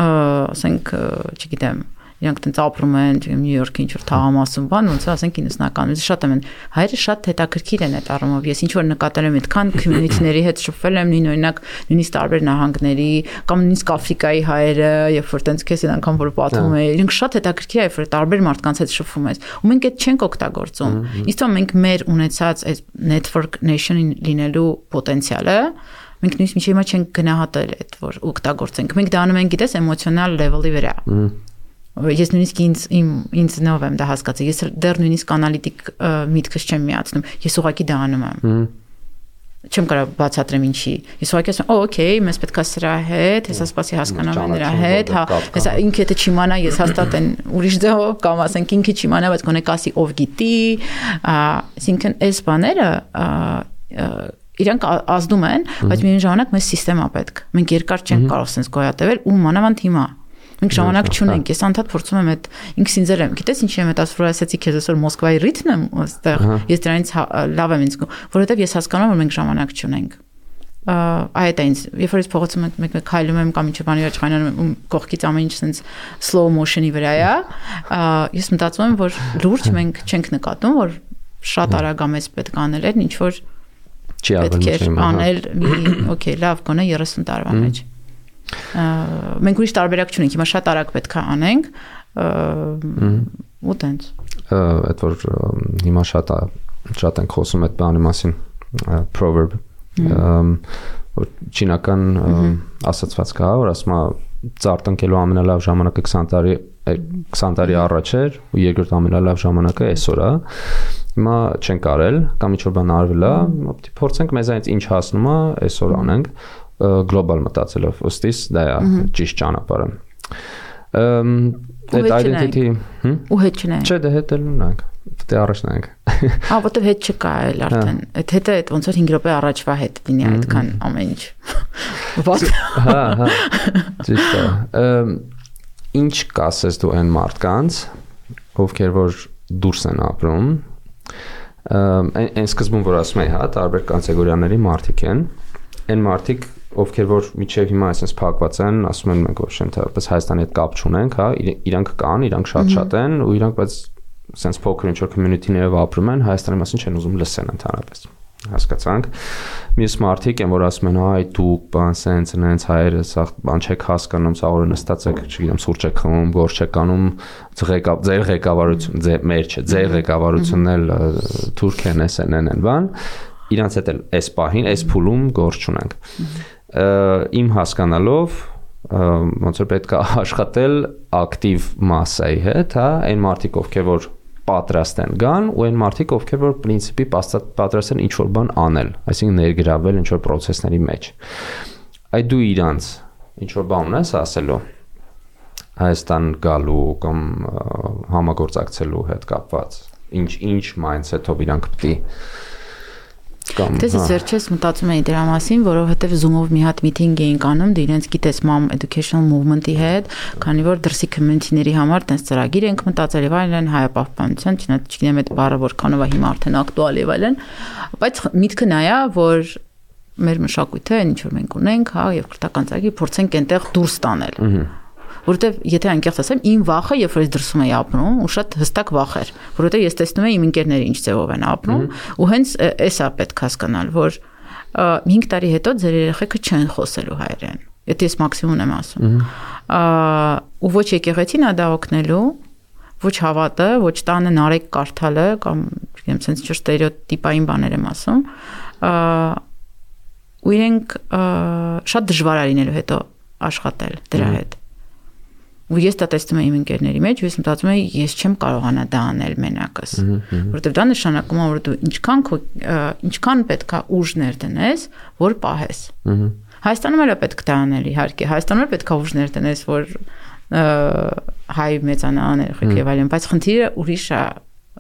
S1: ասենք, չգիտեմ, իրանք տենց ապրում են, Նյու Յորքի ինչ որ թաղամասում բան, ոնց ասենք 90-ականից շատ եմ հայերը շատ հետաքրքիր են այդ առումով։ Ես ինչ որ նկատել եմ այդքան community-ների հետ շփվել եմ, նույն օրինակ նույնիսկ տարբեր նահանգների կամ նույնիսկ Աֆրիկայի հայերը, երբ որ տենց քեզ են անգամ որ պատմում են, իրենք շատ հետաքրքիր է, երբ որ տարբեր մարդկանց հետ շփվում ես։ Ու մենք այդ չենք օգտագործում։ Իսկ մենք մեր ունեցած այդ network nation լինելու պոտենցիալը մենք նույնիսկ միջի հիմա չենք գնահատել այդ որ օգտագործենք։ Մենք դա անում ենք, գիտես, էմոցիոնալ level-ի վրա ես նույնիսկ ինձ իմ ինձ նով եմ դա հասկացել։ Ես դեռ նույնիսկ անալիտիկ միտքս չեմ միացնում։ Ես ուղղակի դա անում եմ։ Չեմ կարող բացատրեմ ինչի։ Ես ուղղակի ասում, «Օ, օքեյ, մեզ պետքա սրա հետ, հեսա սպասի հասկանամ նրա հետ, հա, հեսա ինքը թե չիմանա, ես հաստատ են ուրիշ ձևով կամ ասենք ինքը չիմանա, բայց գոնե կասի ով գիտի, այսինքն այս բաները իրանք ազդում են, բայց միայն ժամանակ մեզ համակարգ պետք։ Մենք երկար չենք կարող sense գոյատևել ու մանավանդ հիմա Մենք ժամանակ չունենք։ Ես անդադ փորձում եմ այդ ինքս ինձ եմ, գիտես ինչի եմ այդ ասում, ասացի քեզ այսօր Մոսկվայի ռիթմ եմ այստեղ։ Ես դրանից հա, լավ եմ ինձ զգում, որովհետև ես հասկանում եմ, որ մենք ժամանակ չունենք այդ է ինձ երբ որ ես փողոցում եմ մեկ-մեկ քայլում եմ կամ ինչը բանի վրա չխայնանում եմ կողքից ամեն ինչ sense slow motion-ի վրա է ես մտածում եմ որ լուրջ մենք չենք նկատում որ շատ արագ ամես պետք անել են ինչ որ
S2: չի
S1: ավել անել մի օքեյ լավ գոնե 30 տարվա մեջ մենք ուրիշ տարբերակ չունենք, հիմա շատ արագ պետք է անենք ու տենց։
S2: Այդ որ հիմա շատ շատ ենք խոսում այդ բանի մասին proverb որ չինական ասացված կա, որ ասում է ծարտնկելու ամենալավ ժամանակը 20 տարի 20 տարի առաջ էր ու երկրորդ ամենալավ ժամանակը այսօր է։ Հիմա չեն կարել կամ ինչ որ բան արվել է, փորձենք մեզանից ինչ հասնում է, այսօր անենք գլոբալ մտածելով, ըստիս դա է ճիշտ ճանապարհը։ Ըմ այդ identity,
S1: հմ։ Ու հետ չնայենք։
S2: Չէ, դե հետ էլ ունենք։ Դե առաջ նայենք։
S1: Հա, որտեվ հետ չկա այլ
S2: հա։
S1: արդեն։ Այդ հետը այդ ոնց որ 5 րոպե առաջվա հետ լինի այդքան ամեն ինչ։
S2: Ված։ Հա, հա։ Ճիշտ է։ Ըմ ինչ կասես դու այն մարդկանց, ովքեր որ դուրս են ապրում, այն սկզբում որ ասում եի, հա, տարբեր կատեգորիաների մարդիկ են, այն մարդիկ ովքեր որ միջև հիմա այսպես փակված են, ասում են մենք ոչ ընդհանրապես Հայաստանի հետ կապ չունենք, հա, իրանք կան, իրանք շատ-շատ են ու իրանք բայց sense փոքր ինչ որ community-ներով ապրում են, Հայաստանի մասին չեն ուզում լսեն ընդհանրապես հասկացանք մյուս մարդիկ են որ ասում են այ դուք բան սենց նենց հայերը սա բան չեք հասկանում սա օրը նստած եք չգիտեմ սուրճ եք խմում գործ չեք անում ղեկավ ձեր ղեկավարություն ձեր մեր չէ ձեր ղեկավարությունն էլ թուրքեն էսեն են բան իրանց հետ էլ այս պահին այս փուլում գործ չունենք իմ հասկանալով ոնց որ պետք է աշխատել ակտիվ մասայի հետ, հա, այն մարդիկ ովքեր որ պատրաստ են գան ու այն մարդիկ ովքեր որ պրինցիպի պատրաստ են ինչ որ բան անել, այսինքն ներգրավել ինչ որ process-ների մեջ։ Այդ դու իրանց ինչ որ բան ունես ասելու Հայաստան գալու կամ համագործակցելու հետ կապված ինչ ինչ mindset-ով իրանք է
S1: կամ Դες ես վերջերս մտածում էի դրա մասին, որովհետև Zoom-ով մի հատ միտինգ էինք անում, դե իրենց գիտես Mom Educational Movement-ի հետ, քանի որ դրսի community-ների համար տես ծրագիր ենք մտածել եւ այլն հայապահպանության, չգիտեմ այդ բառը որքանով է հիմա արդեն ակտուալ եւ այլն, բայց միտքը նա է, որ մեր մշակույթը, ինչ որ մենք ունենք, հա, եւ քրտական ծրագիր փորձենք այնտեղ դուրս տանել։ Ահա որովհետև եթե անկեղծ ասեմ, իմ վախը, երբ որ ես դրսում էի ապրում, ու շատ հստակ վախ էր, որովհետև ես տեսնում էի իմ ընկերները ինչ ձևով են ապրում, ու հենց էսա պետք հասկանալ, որ 5 տարի հետո ձեր երեխեքը չեն խոսելու հայերեն։ Եթե ես մաքսիմումն եմ ասում։ Ու ոչ եկեղեցին ա դա օգնելու, ոչ հավատը, ոչ տանը նարեկ կարդալը կամ չգիտեմ, sense ճիշտ ստերեոտիպային բաներ եմ ասում, ու իրենք շատ դժվար է լինելու հետո աշխատել դրա հետ ու ես դա տեսնում եմ իմ ընկերների մեջ ու ես մտածում եմ ես չեմ կարողանա դա անել մենակս որովհետև դա նշանակում է որ դու ինչքան քո ինչքան պետքա ուժ ներդնես որ պահես Հայաստանում էլ է պետք դա անել իհարկե Հայաստանում էլ պետքա ուժ ներդնես որ հայ մեծանան երեխեք եւ այլն, բայց խնդիրը ուրիշ է,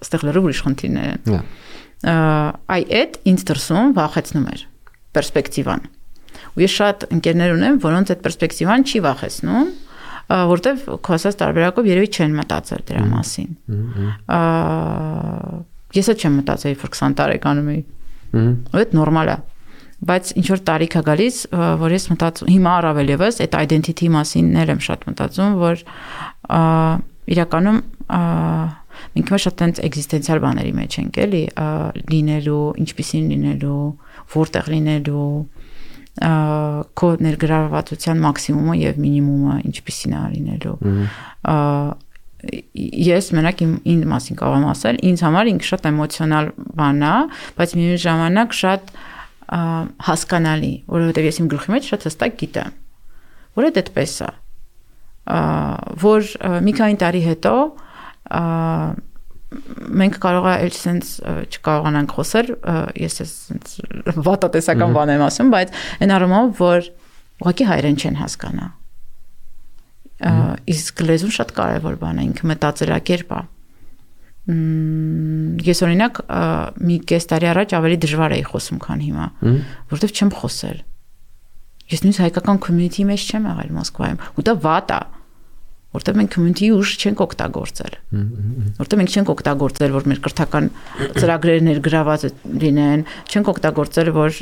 S1: այստեղ լրիվ ուրիշ խնդիրներ են։ Այ այդ ինձ դրսում վախեցնում էր պերսպեկտիվան։ Ու ես շատ ընկերներ ունեմ, որոնց այդ պերսպեկտիվան չի վախեցնում, որտեվ քո ասած տարբերակով երևի չեն մտածել դրա մասին։ Ես էլ չեմ մտածել, որ 20 տարեկանում էի։ Ու այդ նորմալ է բայց ինչ որ տարիք է գալիս, որ ես մտածում հիմա առավել եւս այդ identity մասիններ եմ շատ մտածում, որ իրականում մենք հիմա շատ այնց էգզիստենցիալ բաների մեջ ենք, էլի, լինելու, ինչպիսին լինելու, որտեղ լինելու, քո ներգրավվածության մաքսիմումը եւ մինիմումը ինչպիսին է լինելու ես մենակ իմ ին մասին կարող եմ ասել, ինձ համար ինքը շատ էմոցիոնալ բան է, բայց միևնույն ժամանակ շատ հասկանալի, որովհետև ես իմ գլխի մեջ շատ հստակ գիտեմ, որ այդ այդպես է։ որ մի քանի տարի հետո մենք կարող է էլ sense չկարողանանք խոսել, ես ես sense վատատեսական բան եմ ասում, բայց այն առումով, որ ուղղակի հայերեն չեն հասկանա։ Իսկ լեզուն շատ կարևոր բան է, ինքը մտածելակերպ է ես օրինակ մի կես տարի առաջ ավելի դժվար էի խոսում, քան հիմա, որովհետև չեմ խոսել։ Ես նույնիսկ հայկական community մեջ չեմ եղել Մոսկվայում, ու դա վատ է որտեղ մենք community ուժ չենք օգտագործել։ Որտեղ մենք չենք օգտագործել, որ մեր կրթական ծրագրերը ներգրաված լինեն, չենք օգտագործել, որ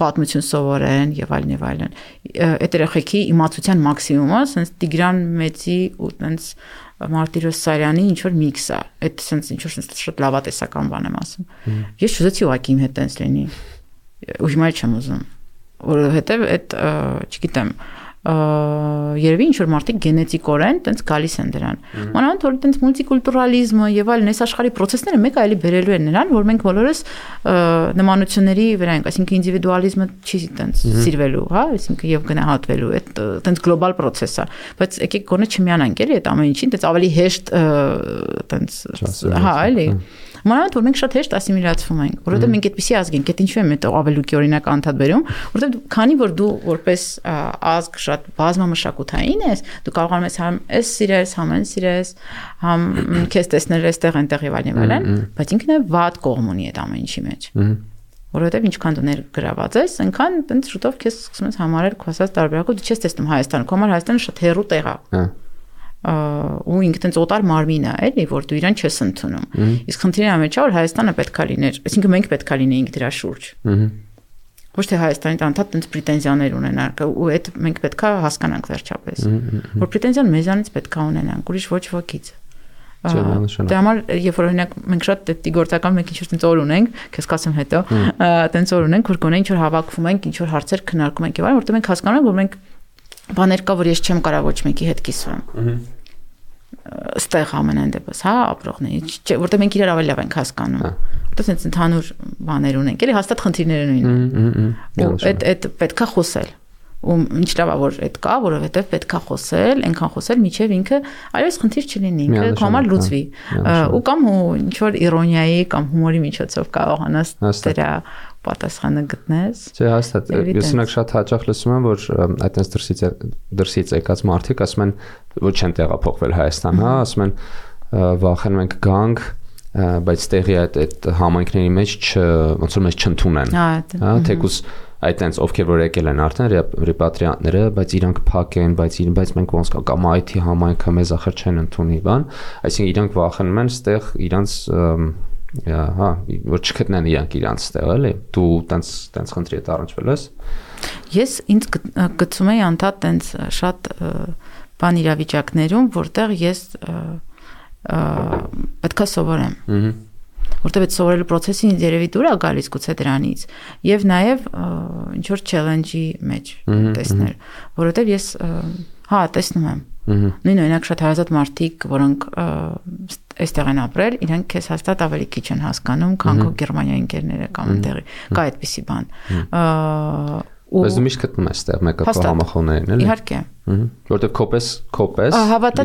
S1: պատմություն սովորեն եւ այլն եւ այլն։ Այդ երեխեքի իմացության մաքսիմումը, sense Տիգրան Մեծի ու sense Մարտիրոս Սարյանի ինչ որ միքս է։ Այդ sense ինչ որ sense շատ լավատեսական բան եմ ասում։ Ես չուզեցի ուղակի իմ հետ տենց լինի։ Ու հիմա չեմ ուզում, որովհետեւ այդ չգիտեմ, երևի ինչ որ մարդիկ գենետիկորեն տենց գալիս են դրան։ Մանավանդ որ տենց մուլտիկուլտուրալիզմը եւ այլն այս աշխարհի process-ները մեկը այլի բերելու են նրան, որ մենք բոլորս նմանությունների վրա ենք, այսինքն ինդիվիդուալիզմը չի տենց սիրվելու, հա, այսինքն եւ գնահատվելու, այդ տենց գլոբալ process է, բայց եկեք գոնե չմիանանք էլի այդ ամեն ինչին, տենց ավելի հեշտ տենց հա, էլի Մանավանդ որ մենք շատ հեշտ ասիմիլացվում ենք, որովհետեւ մենք այդպեսի ազգ ենք, այդ ինչու եմ այդ ավելուկի օրինակ անդադ բերում, որովհետեւ քանի որ դու որպես ազգ շատ բազմամշակութային ես, դու կարողանում ես համ էս սիրես, համ այն սիրես, համ քեզ տեսնել այստեղ այնտեղ եւ այլն եւ այլն, բայց ինքն է վատ կողմ ունի այդ ամեն ինչի մեջ որովհետև ինչքան դու ներգրաված ես, այնքան տենց շուտով քեզ սկսում ես համարել քո ասած տարբերակով դու չես տեսնում Հայաստանը, քո համար Հայաստանը շատ հեռու տեղ է։ Հա ու ինքը տենց օտար մարմին է, էլի, որ դու իրան չես ընդունում։ Իսկ խնդիրը ամեջ է, որ Հայաստանը պետքա լիներ, այսինքն մենք պետքա լինեինք դրա շուրջ։ Ոչ թե Հայաստանի տանթատ տենց պրետենզիաներ ունենանք, ու այդ մենք պետքա հասկանանք վերջապես, որ պրետենզիան մեզանից պետքա ունենանք, ուրիշ ոչ ոքից։ Դե համար երբ որ օրինակ մենք շատ դեպի գործական մենք ինչ-որ տենց օր ունենք, քեզ կասեմ հետո, տենց օր ունենք, որ գոնե ինչ-որ հավաքվում ենք, ինչ-որ հարցեր քննարկում ենք եւ այլն, որտեղ մենք հասկանում ենք, որ մենք բաներ կա, որ ես չեմ կարող ոչ մեկի հետ կիսվեմ։ Ահա ստեղ ամենայն դեպս, հա, ապրողների, որտեղ մենք իրար ավելի լավ ենք հասկանում։ Որտեղ sense ընդհանուր բաներ ունենք, էլի հաստատ խնդիրներ ունեն։ Ու այդ այդ պետքա խոսել ու ինչ լավ է որ այդ կա, որովհետև պետքա խոսել, այնքան խոսել, միջև ինքը այլևս խնդիր չլինի, ինքը քո համար լուծվի։ Ու կամ ինչ որ իրոնիայի կամ հումորի միջոցով կարողանաս դրա պատասխանը գտնես։
S2: Չէ, հաստատ։ Ես ունակ շատ հաճախ լսում եմ, որ այդտենց դրսից դրսից եկած մարդիկ ասում են, որ չեն տեղափոխվել Հայաստան, հա, ասում են վախենում ենք գանք, բայց տեղի այդ այդ համայնքների մեջ չ ոնց որ մեզ չընդունեն։ Հա, թեկուս այտենց ովքեր որ եկել են արդեն ռեպատրիանտները, բայց իրանք փակ են, բայց բայց մենք ոնց կամ IT համայնքը մեզ ախր չեն ընդունի, բան, այսինքն իրանք վախենում են ստեղ իրանց հա, որ չգտնեն իրանք իրանց տեղ, էլի։ Դու տենց տենց խնդրի հետ առնչվել ես։
S1: Ես ինձ գծում եի անդադ տենց շատ բան իրավիճակներում, որտեղ ես պետքա սովորեմ։ Ահա որտեղ այդ սովորելու process-ը ինձ երևի դուր է գալիս գուցե դրանից եւ նաեւ ինչ որ challenge-ի մեջ տեսնել, որովհետեւ ես հա տեսնում եմ Նույն օրինակ շատ հարազատ մարդիկ, որոնք այստեղ են ապրել, իրենք քեզ հաստատ ավելի քիչ են հասկանում, քան քո Գերմանիայի ընկերները կամ այնտեղի։ Կա այդպիսի բան։
S2: Բայց դու միշտ գտնում ես այստեղ մեկը համախոհներին, էլի։
S1: Իհարկե,
S2: Որտեվ կոպես կոպես
S1: Հավատա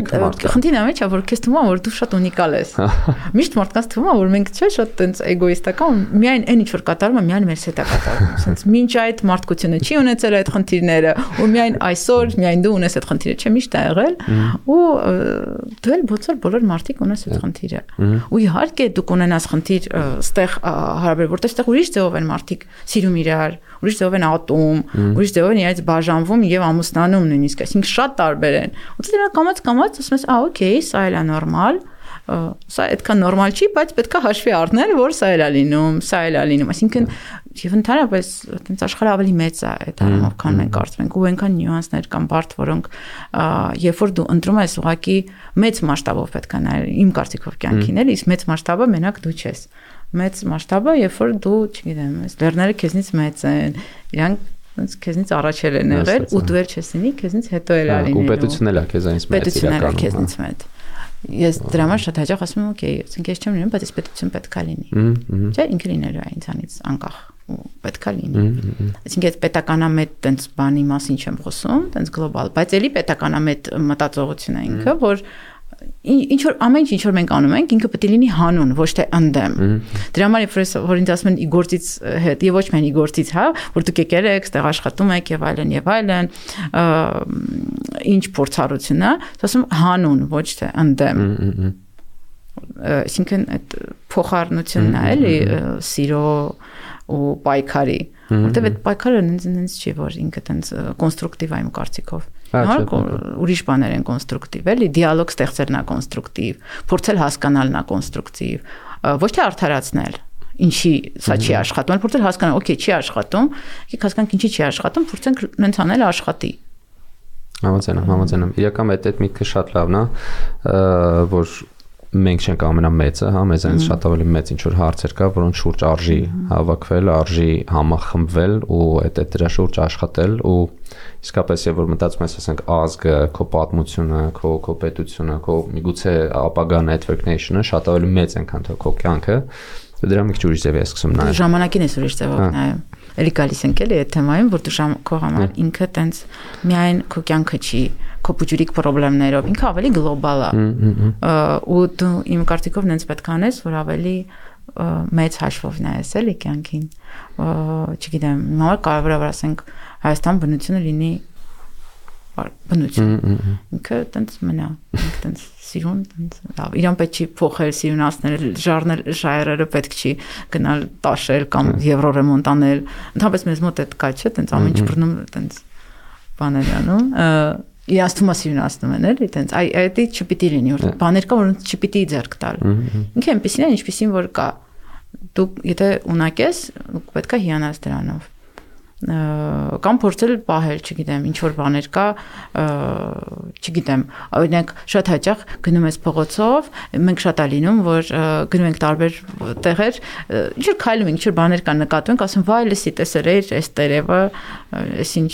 S1: խնդիրն ամեջ է որ քեզ թվում է որ դու շատ ունիկալ ես։ Միշտ մարդկանց թվում է որ մենք չէ շատ տենց էգոիստական միայն այն ինչ որ կատարում է միայն մեր հետ է կատարում։ Ասենց մինչ այդ մարդկությունը չի ունեցել այդ խնդիրները ու միայն այսօր միայն դու ունես այդ խնդիրը, չէ՞ միշտ է եղել ու դու էլ ոցոր բոլոր մարդիկ ունես այդ խնդիրը։ Ու իհարկե դու կունենաս խնդիր ստեղ հարաբեր որտեղ ստեղ ուրիշ ձևով են մարդիկ սիրում իրար, ուրիշ ձևով են ատում, ուրիշ ձևով են իրենց բաժանվում եւ ամուսնանում նույնիսկ, այսինքն շատ տարբեր են։ Ու դու կամած կամած ասում ես, «Ա, օքեյ, սա էլ է նորմալ»։ Սա այդքան նորմալ չի, բայց պետք է հաշվի առնել, որ սա էլ է լինում, սա էլ է լինում։ Այսինքն եւ ընդհանրապես այտենց աշխարհը ավելի մեծ է այդ առումով, քան մենք կարծում ենք, ու այնքան նյուանսներ կան բարդ, որոնք երբ որ դու ընտրում ես ուղակի մեծ մասշտաբով պետք է նայել իմ կարծիքով կյանքին էլ, իսկ մեծ մասշտաբը մենակ դու չես մեծ մասշտաբը, երբ որ դու, չգիտեմ, այս լեռները քեզնից մեծ են, իրանք ոնց քեզնից առաջել են եղել ու դու էլ չես լինի, քեզնից հետո էլ ալինի։
S2: Ու պետությունն էլ է քեզանից մեծ
S1: իրականում։ Պետությունն է քեզնից մեծ։ Ես դրա համար շատ հաճախ ասում եմ, օքեյ, ասենք ես չեմ լինում, բայց այս պետություն պետքա լինի։ Չէ, ինքը լինելու է ինձանից անկախ պետքա լինի։ Այսինքն այդ պետականամետ տենց բանի մասին չեմ խոսում, տենց գլոբալ, բայց էլի պետականամետ մտածողություն է ինքը, որ ինչ որ ամեն ինչ որ մենք անում ենք, ինքը պետք է լինի հանուն, ոչ թե ընդդեմ։ Դրա համար երբ որ ինձ ասում են իգործից հետ, եւ ոչ միայն իգործից, հա, որ դուք եկել եք, ստեղ աշխատում եք եւ այլն եւ այլն, ինչ փորձառություն է, ասում հանուն, ոչ թե ընդդեմ։ Այսինքն այդ փոխառնությունն է, էլի, սիրո ու պայքարի, որտեվ այդ պայքարը ինձ չի որ ինքը տենց կոնստրուկտիվ է իմ կարծիքով ուրիշ բաներ են կոնստրուկտիվ, էլի, դիալոգ ստեղծելն է կոնստրուկտիվ, փորձել հասկանալն է կոնստրուկտիվ, ոչ թե արդարացնել ինչի սա չի աշխատում, փորձել հասկանալ, օքեյ, չի աշխատում, եկեք հասկանանք ինչի չի աշխատում, փորձենք նենց անել աշխատի։
S2: Համաձայն եմ, համաձայն եմ։ Իրական այդ այդ միտքը շատ լավն է, որ մենք չենք ամենամեծը, հա, մեզանից շատ ավելի մեծ ինչ որ հարցեր կա, որոնց շուրջ արժի հավաքվել, արժի համախմբվել ու այդ այդ դրա շուրջ աշխատել ու իսկապես եւ որ մտածում ես, ասենք, ազգը, քո պատմությունը, քո քո պետությունը, քո միգուցե ապագա network nation-ը շատ ավելի մեծ են, քան քո կյանքը, դրա մի քիչ ուրիշ ձև է սկսում նայել։
S1: Ժամանակին ես ուրիշ ձևով նայում էլի գալիս ենք էլի այդ թեմային, որ դու քո համար ինքը տենց միայն քո կյանքը չի, քո բուջուրիկ խնդիրներով, ինքը ավելի գլոբալ է։ Ու դու իմ կարծիքով նենց պետք անես, որ ավելի մեծ հաշվով նայես էլի կյանքին։ Չգիտեմ, նոր կարևոր է ասենք Հայաստան բնությունը լինի բնություն։ Ինքը տենց մնա, ինքը տենց սիրուն, լավ։ Իրան պետք չի փոխել, սիրունացնել, ժառնել ժայռերը պետք չի գնալ տաշել կամ եվրոռեմոնտ անել։ Ընդհանրապես մեզ մոտ այդ կա չէ, տենց ամեն ինչ բռնում, տենց բաներ անում իրաց թվում է սիրունացնում են էլի տենց այ այդի չպիտի լինի որ բաներ կա որոնց չպիտի ձեռք տալ ինքը այնպեսին է ինչպեսին որ կա դու եթե ունակ ես պետք է հիանաս դրանով կամ փորձել պահել, չգիտեմ, ինչ որ բաներ կա, չգիտեմ, օրինակ շատ հաճախ գնում ես փողոցով, մենք շատ է լինում, որ գնում ենք տարբեր տեղեր, ինչ որ քայլում ենք, ինչ որ բաներ կան նկատում ենք, ասում վայ, լսի, տեսեր էր, այս տերևը, այսինչ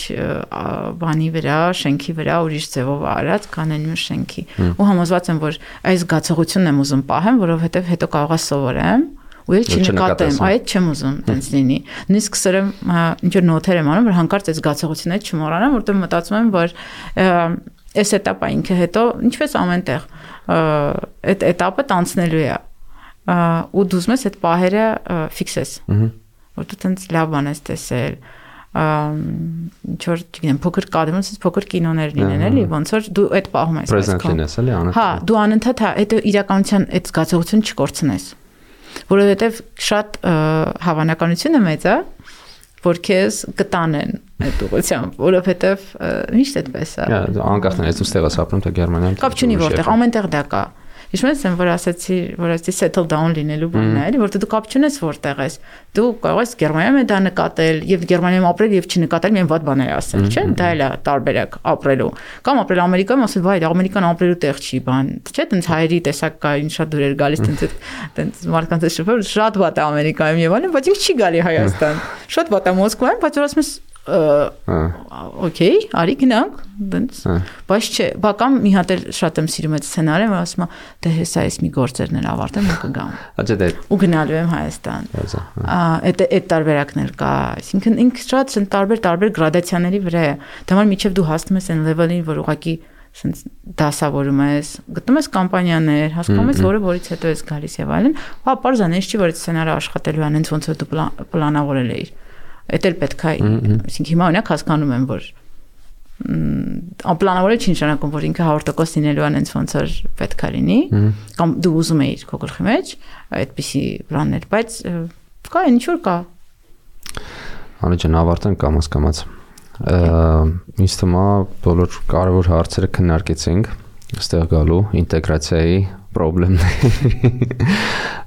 S1: բանի վրա, շենքի վրա ուրիշ ձևով արած կանեն մի շենքի։ Ու համոզված եմ, որ այս զգացողությունն եմ ուզում պահեմ, որովհետև հետո կարողա սովորեմ ու էլ չնկատեմ, հա։ այդ չեմ ուզում տենց լինի։ Նույնիսկ սրեմ ինչ որ նոթեր եմ անում, որ հանկարծ այդ զգացողությունը չմոռանամ, որտեղ մտածում եմ, որ այս этаպը ինքը հետո ինչպես ամենտեղ այդ этаպը տանցնելու է ու դու ուզում ես այդ պահերը ֆիքսես։ Որ դու տենց լավ բան ես տեսել, ինչ որ չգիտեմ փոքր կադրումից փոքր կինոներ լինեն էլի ոնց որ դու այդ պահում ես այսքան
S2: Present լինես էլի հա, անընդհատ
S1: Հա դու անընդհատ հետո իրականության այդ զգացողությունը չկորցնես որովհետև շատ հավանականությունը մեծ է որ քեզ կտանեն այդ ուղղությամբ, որովհետև միշտ այդպես է։
S2: Անկախ նրանից ուստեղ ես ապրում թե Գերմանիայում։
S1: Կապ չունի որտեղ, ամենտեղ դա կա։ Հիշում ես որ ասացի, որ ասեցի settle down լինելու բանն է, էլի, որտեղ դու կապ չունես որտեղ ես։ Դու կարող ես Գերմանիայում դա նկատել եւ Գերմանիայում ապրել եւ չնկատել միայն վատ բաներ ասել, չէ՞։ Դա էլ է տարբերակ ապրելու։ Կամ ապրել Ամերիկայում ասել, վայ, ամերիկան ապրելու տեղ չի բան։ Չէ՞, տենց հայերի տեսակ կա, ինչ շատ դուրեր գալիս տենց տենց մարդկանց շփվել, շատ վատ է Ամերիկայում եւ այլն, բայց ինձ չի գալի Հայաստան։ Շատ վատ է Մոսկվայում, բայց որ ասում ես օքեյ, արի գնանք, դենց։ Բայց չէ, բակամ մի հատ էլ շատ եմ սիրում այդ սցենարը, որ ասում եմ, դե հեսա էս մի գործերն էլ ավարտեմ ու կգամ։
S2: Աջա դե։
S1: Ու գնալու եմ Հայաստան։ Ահա, այդ այդ տարբերակներ կա, այսինքն ինքը շատ ցն տարբեր տարբեր գրադացիաների վրա է։ Դեմալ միջև դու հասնում ես այն level-ին, որ ուղղակի սենց դասավորում ես, գտնում ես կամպանիաներ, հասկանում ես, որը որից հետո ես գալիս եւ այլն, հա բարձան էս չի որ այդ սցենարը աշխատելու են, հենց ոնց որ դու պլանավորել էիր։ Էդ էլ պետք է, այսինքն հիմա օրինակ հասկանում եմ, որ անպլանավորել չի նշանակում, որ ինքը 100% լինելու է հենց ոնց որ պետք է լինի, կամ դու ուզում էիր քո գլխի մեջ այդպիսի պլաններ, բայց կա ինչ որ կա։
S2: Անջան ավարտեն կամաց կամաց ինձ թվում է բոլոր կարևոր հարցերը քննարկեցինք այստեղ գալու ինտեգրացիայի խնդիրների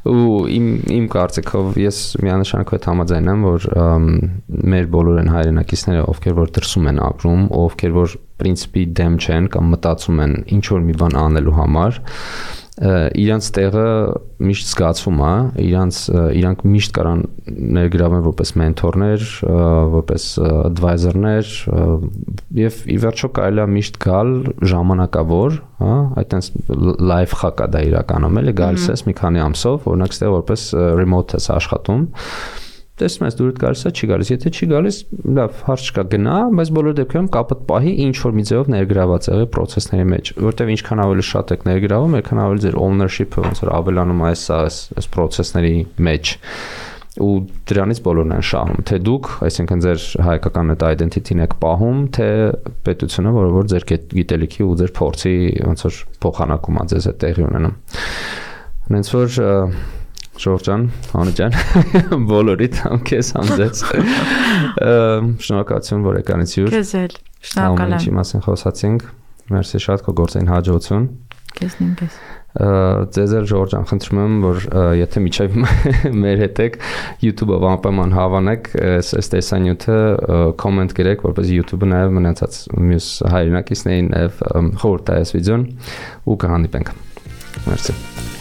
S2: ու իմ իմ կարծիքով ես միանշանակ հետ համաձայն եմ որ մեր բոլոր են հայրենակիցները ովքեր որ դրսում են ապրում ովքեր որ պրինցիպի դեմ չեն կամ մտածում են ինչ որ մի բան անելու համար իրանց տեղը միշտ զգացվում է, իրանց իրանք միշտ կարան ներգրավեն որպես մենթորներ, որպես advisor-ներ եւ ի վերջո կարելի է միշտ գալ ժամանակավոր, հա, այտենց live խակա դա իրականում էլի գալիս ես մի քանի ամսով, օրինակ ստեղ որպես remote ես աշխատում տեսնում ես դուրս գալիս է, չի գալիս։ Եթե չի գալիս, լավ, հարց չկա, գնա, բայց բոլոր դեպքերում կապը պահի ինչ որ մի ձևով ներգրաված եղի process-ների մեջ, որտեվ ինչքան ավելի շատ եք ներգրավում, այնքան ավելի ձեր ownership-ը ոնց որ ավելանում է այս այս process-ների մեջ ու դրանից բոլորն են շահում թե դուք այսինքն ձեր հայկական այդ identity-ն եք պահում թե պետությունը որը որ ձեր գիտելիքի ու ձեր փորձի ոնց որ փոխանակում է ձեզ այդ տեղի ունենում հենց որ Ժորժան, Անջան, բոլորիդ համ քեզ համ ձեզ։ Շնորհակալություն, որ եկանից յուր։
S1: Քեզ էլ։ Շնորհակալ եմ։
S2: Ինչի մասին խոսացինք։ Մերսի շատ քո գործային հաջողություն։
S1: Քեզ նույնպես
S2: ձեզ էլ Ժորժան խնդրում եմ որ եթե միջև մեր հետ եք YouTube-ով անպայման հավանեք այս տեսանյութը կոմենտ գրեք որպեսզի YouTube-ը նաև մնացած մյուս հայրենակիցներին նաև խորհուրդ տա այս վիդեոն ու կհանդիպենք։ Մերսի։